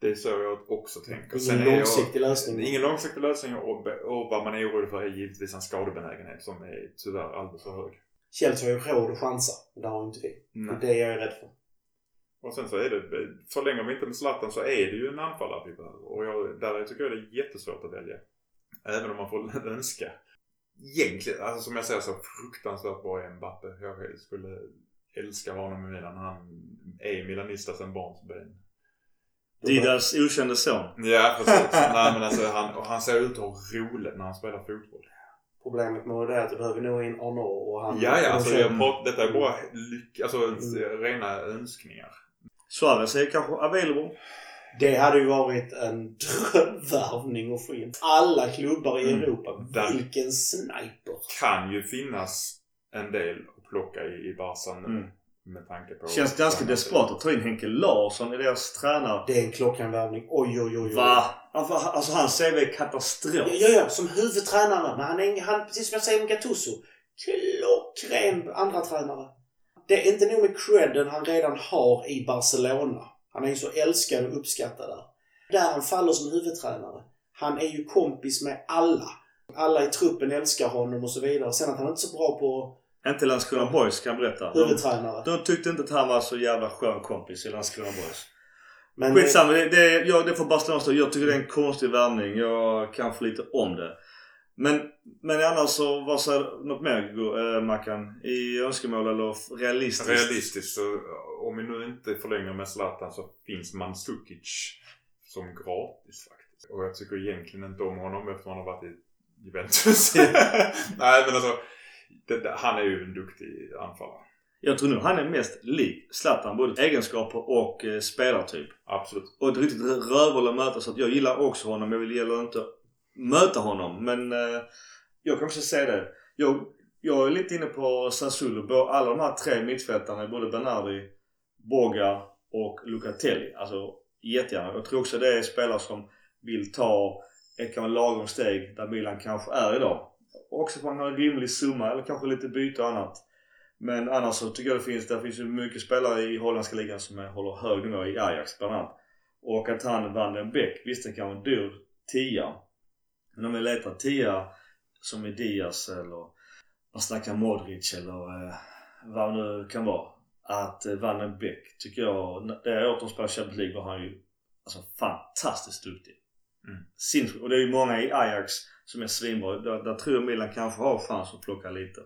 Det är så jag också tänker. Ingen jag- långsiktig lösning. Ingen långsiktig lösning och, och vad man är orolig för är givetvis en skadebenägenhet som är tyvärr alldeles för hög. Chelsea har ju råd att chansa, men det har inte vi. Nej. Det är det jag är rädd för. Och sen så är det, förlänger vi inte med Zlatan så är det ju en anfallare vi behöver. Och jag, där tycker jag det är jättesvårt att välja. Även om man får önska. Egentligen, alltså som jag säger så fruktansvärt bra är Mbappe. Jag skulle älska honom i Milan. Han är milanista sedan barnsben. Didas okände son. Ja precis. Nej men alltså han, och han ser ut att ha roligt när han spelar fotboll. Problemet med det är att du behöver nog in Arnaud och han... Ja ja, alltså jag pratar, detta är bara lyck, alltså Mm. rena önskningar. Suarez är kanske available. Det hade ju varit en drömvärvning att få in alla klubbar i Mm. Europa. Där. Vilken sniper! Kan ju finnas en del att plocka i, i Barca nu. Mm. Med tanke på... Känns ganska desperat att ta in Henke Larsson i deras tränare. Det är en klockren värvning. Oj, oj, oj, oj. Va? Alltså, alltså hans CV är katastrof. Ja, ja, ja, som huvudtränare. Men han är, han, precis som jag säger med Gattuso, klockren andra tränare. Det är inte nog med credden han redan har i Barcelona. Han är ju så älskad och uppskattad där. Där han faller som huvudtränare. Han är ju kompis med alla. Alla i truppen älskar honom och så vidare. Sen att han inte är så bra på Inte Landskrona Boys kan jag berätta. De, huvudtränare. de tyckte inte att han var så jävla skön kompis i Landskrona Boys. Men Skitsamma, det, det, ja, det får Barcelona stå. Jag tycker det är en konstig värvning. Jag kan för lite om det. Men, men annars så, vad säger du? Något mer äh, Mackan? I önskemål eller realistiskt? Realistiskt så om vi nu inte förlänger med Zlatan så finns Mandzukic som gratis faktiskt. Och jag tycker egentligen inte om honom eftersom han har varit i Juventus. Nej men alltså. Det, det, han är ju en duktig anfallare. Jag tror nog han är mest lik Zlatan. Både egenskaper och eh, spelartyp. Absolut. Och ett riktigt rövhål att möta. Så att jag gillar också honom. Jag vill gäller inte möta honom. Men eh, jag kan också säga det. Jag, jag är lite inne på Sassulo. Alla de här tre mittfältarna, både Bernardi, Boga och Lucatelli. Alltså jättegärna. Jag tror också det är spelare som vill ta ett kanske lagom steg där Milan kanske är idag. Också också att han har en rimlig summa eller kanske lite byte och annat. Men annars så tycker jag det finns, det finns ju mycket spelare i holländska ligan som är, håller hög nivå i Ajax bland annat. Och att han vann den Beck, visst det kan vara en dyr tia. Men om vi letar tia som är Diaz eller man snackar Modric eller eh, vad det nu kan vara. Att eh, Van den Beek tycker jag, det året de spelade Champions League var han ju alltså fantastiskt duktig. Mm. Och det är ju många i Ajax som är svinbra. Där, där tror jag Milan kanske har chans att plocka lite.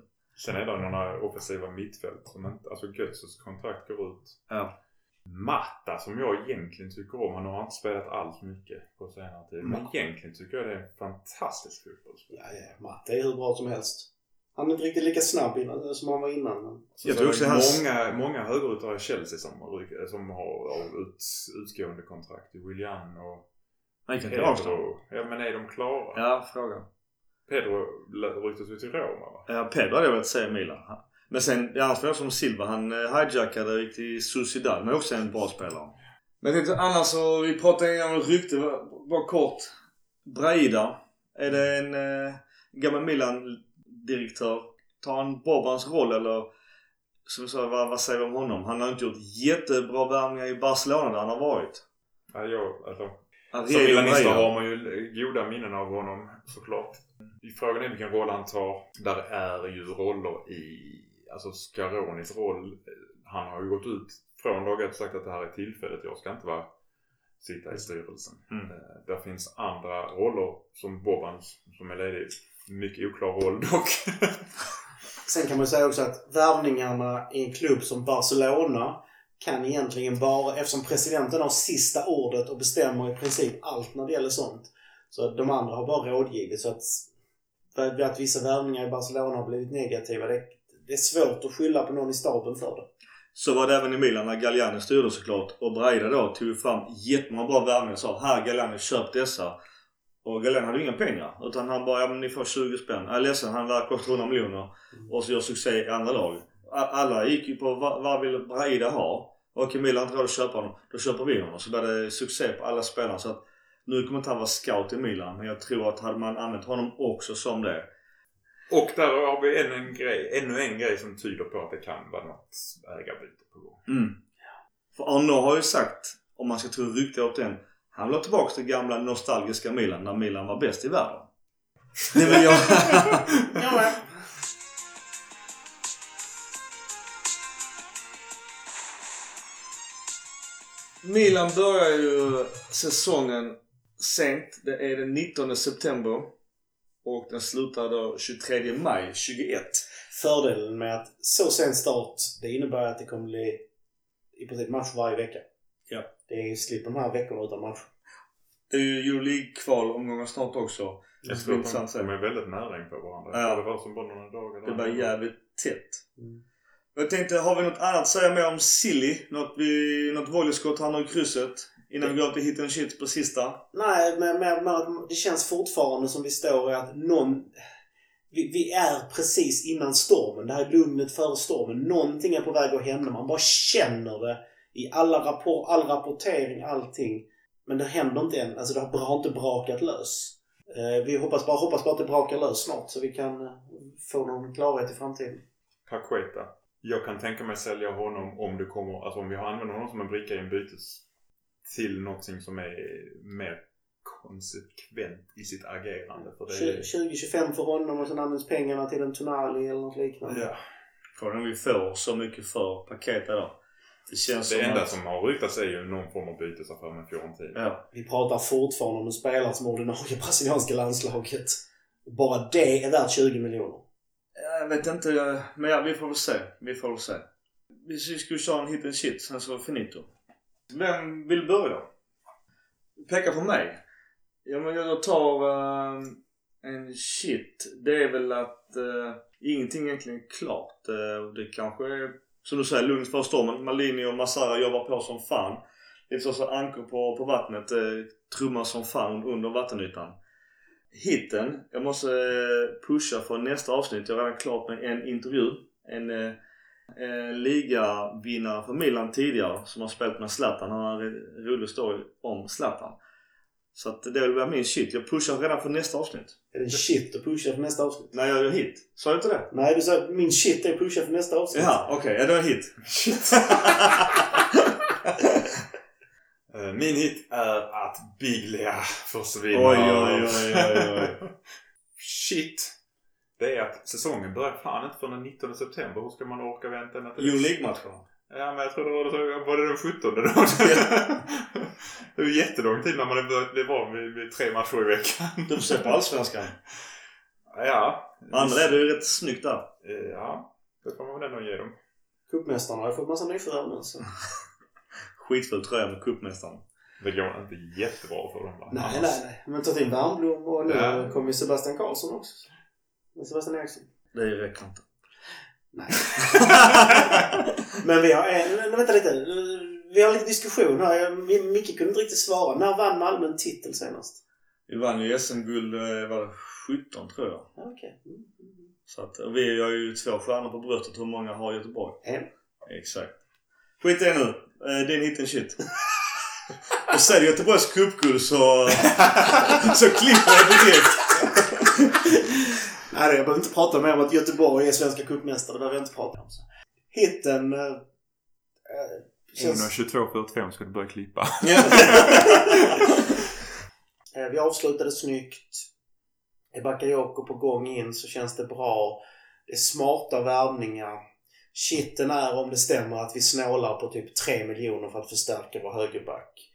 Sen är det några offensiva mittfält som inte, alltså Götzes kontrakt går ut. Ja. Matta som jag egentligen tycker om. Han har inte spelat alls mycket på senare tid. Men egentligen tycker jag det är en fantastisk fotbollsspelare. Ja, ja. Matte är hur bra som helst. Han är inte riktigt lika snabb innan, som han var innan. Men... Så Jag så tror också hans- många, många högeryttare i Chelsea som har, som har, har ut, utgående kontrakt. William och Han kan. Pedro. Ja men är de klara? Ja, fråga. Pedro ryktas ut till Roma va? Ja, Pedro hade jag velat säga Milan. Men sen, det andra som Silva, han eh, hijackade gick till Sociedad. Men också en bra spelare. Men jag tänkte annars så, vi pratade om rykte, bara kort. Braida. Är det en eh, gammal Milan-direktör? Tar han Bobans roll eller? Som sa, vad, vad säger vi om honom? Han har inte gjort jättebra värvningar i Barcelona där han har varit. Ja, jag, alltså, som Ariel milanista har man ju goda minnen av honom såklart. Frågan är vilken roll han tar. Där är ju roller i... Alltså Scaronis roll. Han har ju gått ut från dag ett och sagt att det här är tillfället. Jag ska inte vara sitta i styrelsen. Mm. Eh, Där finns andra roller som Bobans som är ledig. Mycket oklar roll dock. Sen kan man säga också att värvningarna i en klubb som Barcelona kan egentligen bara, eftersom presidenten har sista ordet och bestämmer i princip allt när det gäller sånt. Så de andra har bara rådgivit. Så att, att vissa värvningar i Barcelona har blivit negativa, det, det är svårt att skylla på någon i staben för det. Så var det även i Milan när Galliani styrde såklart. Och Braida då tog fram jättemånga bra värvningar och sa här Galliani köp dessa. Och Galliani hade inga pengar. Utan han bara, ja men ni får 20 spänn. Jag är ledsen, han lär kosta 100 miljoner. Och så gör succé i andra lag. Alla gick ju på vad, vad vill Braida ha? Okej Milan har inte råd att köpa honom. Då köper vi honom. Så blev det succé på alla spelare. Så att nu kommer inte han vara scout i Milan. Men jag tror att hade man använt honom också som det. Och där har vi ännu en grej, ännu en grej som tyder på att det kan vara något ägarbyte på gång. Mm. För Arnaud har ju sagt, om man ska tro ryktet åt den, han vill ha tillbaka till gamla nostalgiska Milan när Milan var bäst i världen. Det vill jag. Milan börjar ju säsongen sent. Det är den 19 september. Och den slutar då 23 maj 21. Fördelen med att så sen start, det innebär att det kommer bli i princip match varje vecka. Ja. Det är slipper de här veckorna utan match. Det är ju Euroleague-kvalomgångar snart också. Det Jag ska tror bli intressant de, att de är väldigt nära in på varandra. Ja. Det var som bara några dagar. Det blir jävligt tätt. Mm. Jag tänkte, har vi något annat att säga mer om Silly? Något, vi, något volleyskott han har i krysset? Innan vi går till hit and shit på sista. Nej, men, men, men det känns fortfarande som vi står i att någon... Vi, vi är precis innan stormen. Det här är lugnet före stormen. Någonting är på väg att hända. Man bara känner det i alla rapport, all rapportering, allting. Men det händer inte än. Alltså det har, inte brakat lös. Eh, vi hoppas bara, hoppas bara att det brakar lös snart så vi kan eh, få någon klarhet i framtiden. Paqueta. Jag kan tänka mig sälja honom om det kommer, alltså om vi använder honom som en bricka i en bytes till någonting som är mer konsekvent i sitt agerande. För det är, 20-25 för honom och sen används pengarna till en Tonali eller något liknande. ja, Frågan om vi får så mycket för paketet då. Det känns det som enda att... som har ryktats är ju någon form av bytesaffär med Fiorentina. Ja. Vi pratar fortfarande om en spelare som ordinarie brasilianska landslaget. Bara det är värt 20 miljoner. Jag vet inte, men ja, vi får väl se. Vi får väl se. Vi skulle köra en hit and shit, sen så finito. Vem vill börja? Peka på mig. Ja, men jag tar eh, en shit. Det är väl att uh, ingenting egentligen är klart. Uh, det kanske är, som du säger, lugnt för stormen. Malini och Masara jobbar på som fan. Lite så, så ankor på, på vattnet. Uh, trummar som fan under vattenytan. Hitten. Jag måste pusha för nästa avsnitt. Jag har redan klart med en intervju. En eh, eh, ligavinnare för Milan tidigare som har spelat med Zlatan. Han har en rolig story om Zlatan. Så att det vill vara min shit. Jag pushar redan för nästa avsnitt. Är det en shit att pusha för nästa avsnitt? När jag gör hit. Sa jag inte det? Nej, du sa min shit är att pusha för nästa avsnitt. Jaha, okej. Ja, det var hit. Eh, Min hit är att Biglia försvinner. Oj, oj, oj, oj, oj. Shit. Det är att säsongen börjar fan inte förrän den 19 september. Hur ska man orka vänta ända till Euro League-matcherna. Ja, men jag tror det var, det var det den 17 då. det är jättelång tid när man är börjat bli van vid, vid tre matcher i veckan. Du får se på Allsvenskan. Ja. Andra är det ju rätt snyggt där. Ja, det får man väl ändå ge dem. Cupmästarna har ju fått massa nyförvärv nu. Så. Skitfull tröja med cupmästaren. Det går inte jättebra för dem va? Nej, Annars- nej, nej. Men tagit in Wernbloom och nu Ja. kommer ju Sebastian Karlsson också. Men Sebastian Eriksson. Det räcker inte. Nej. Men vi har en... nej, Vänta lite. Vi har lite diskussion här. Micke kunde inte riktigt svara. När vann Malmö en titel senast? Vi vann ju SM-guld, eh, var det 17 tror jag. Ja, Okej. Mm. Så att, vi har ju två stjärnor på bröstet. Hur många har Göteborg? En. Exakt. Skit i det nu. Eh, Din hit and shit. Och sen Göteborgs cupguld så... så klipper jag direkt. Nej, jag behöver inte prata mer om att Göteborg är svenska cupmästare. Det behöver jag inte prata om. Så. Hitten... Eh, känns... 1.22.45 ska du börja klippa. Eh, vi avslutade snyggt. Är Bakayoko på gång in så känns det bra. Det är smarta värvningar. Shitten är om det stämmer att vi snålar på typ 3 miljoner för att förstärka vår högerback.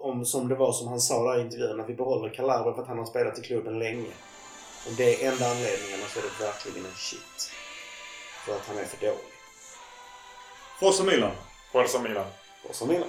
Om, som det var som han sa där i intervjun, att vi behåller Calabria för att han har spelat i klubben länge. Om det är enda anledningen så är det verkligen en shit. För att han är för dålig. Forza Milan. Forza Milan. Så Milan.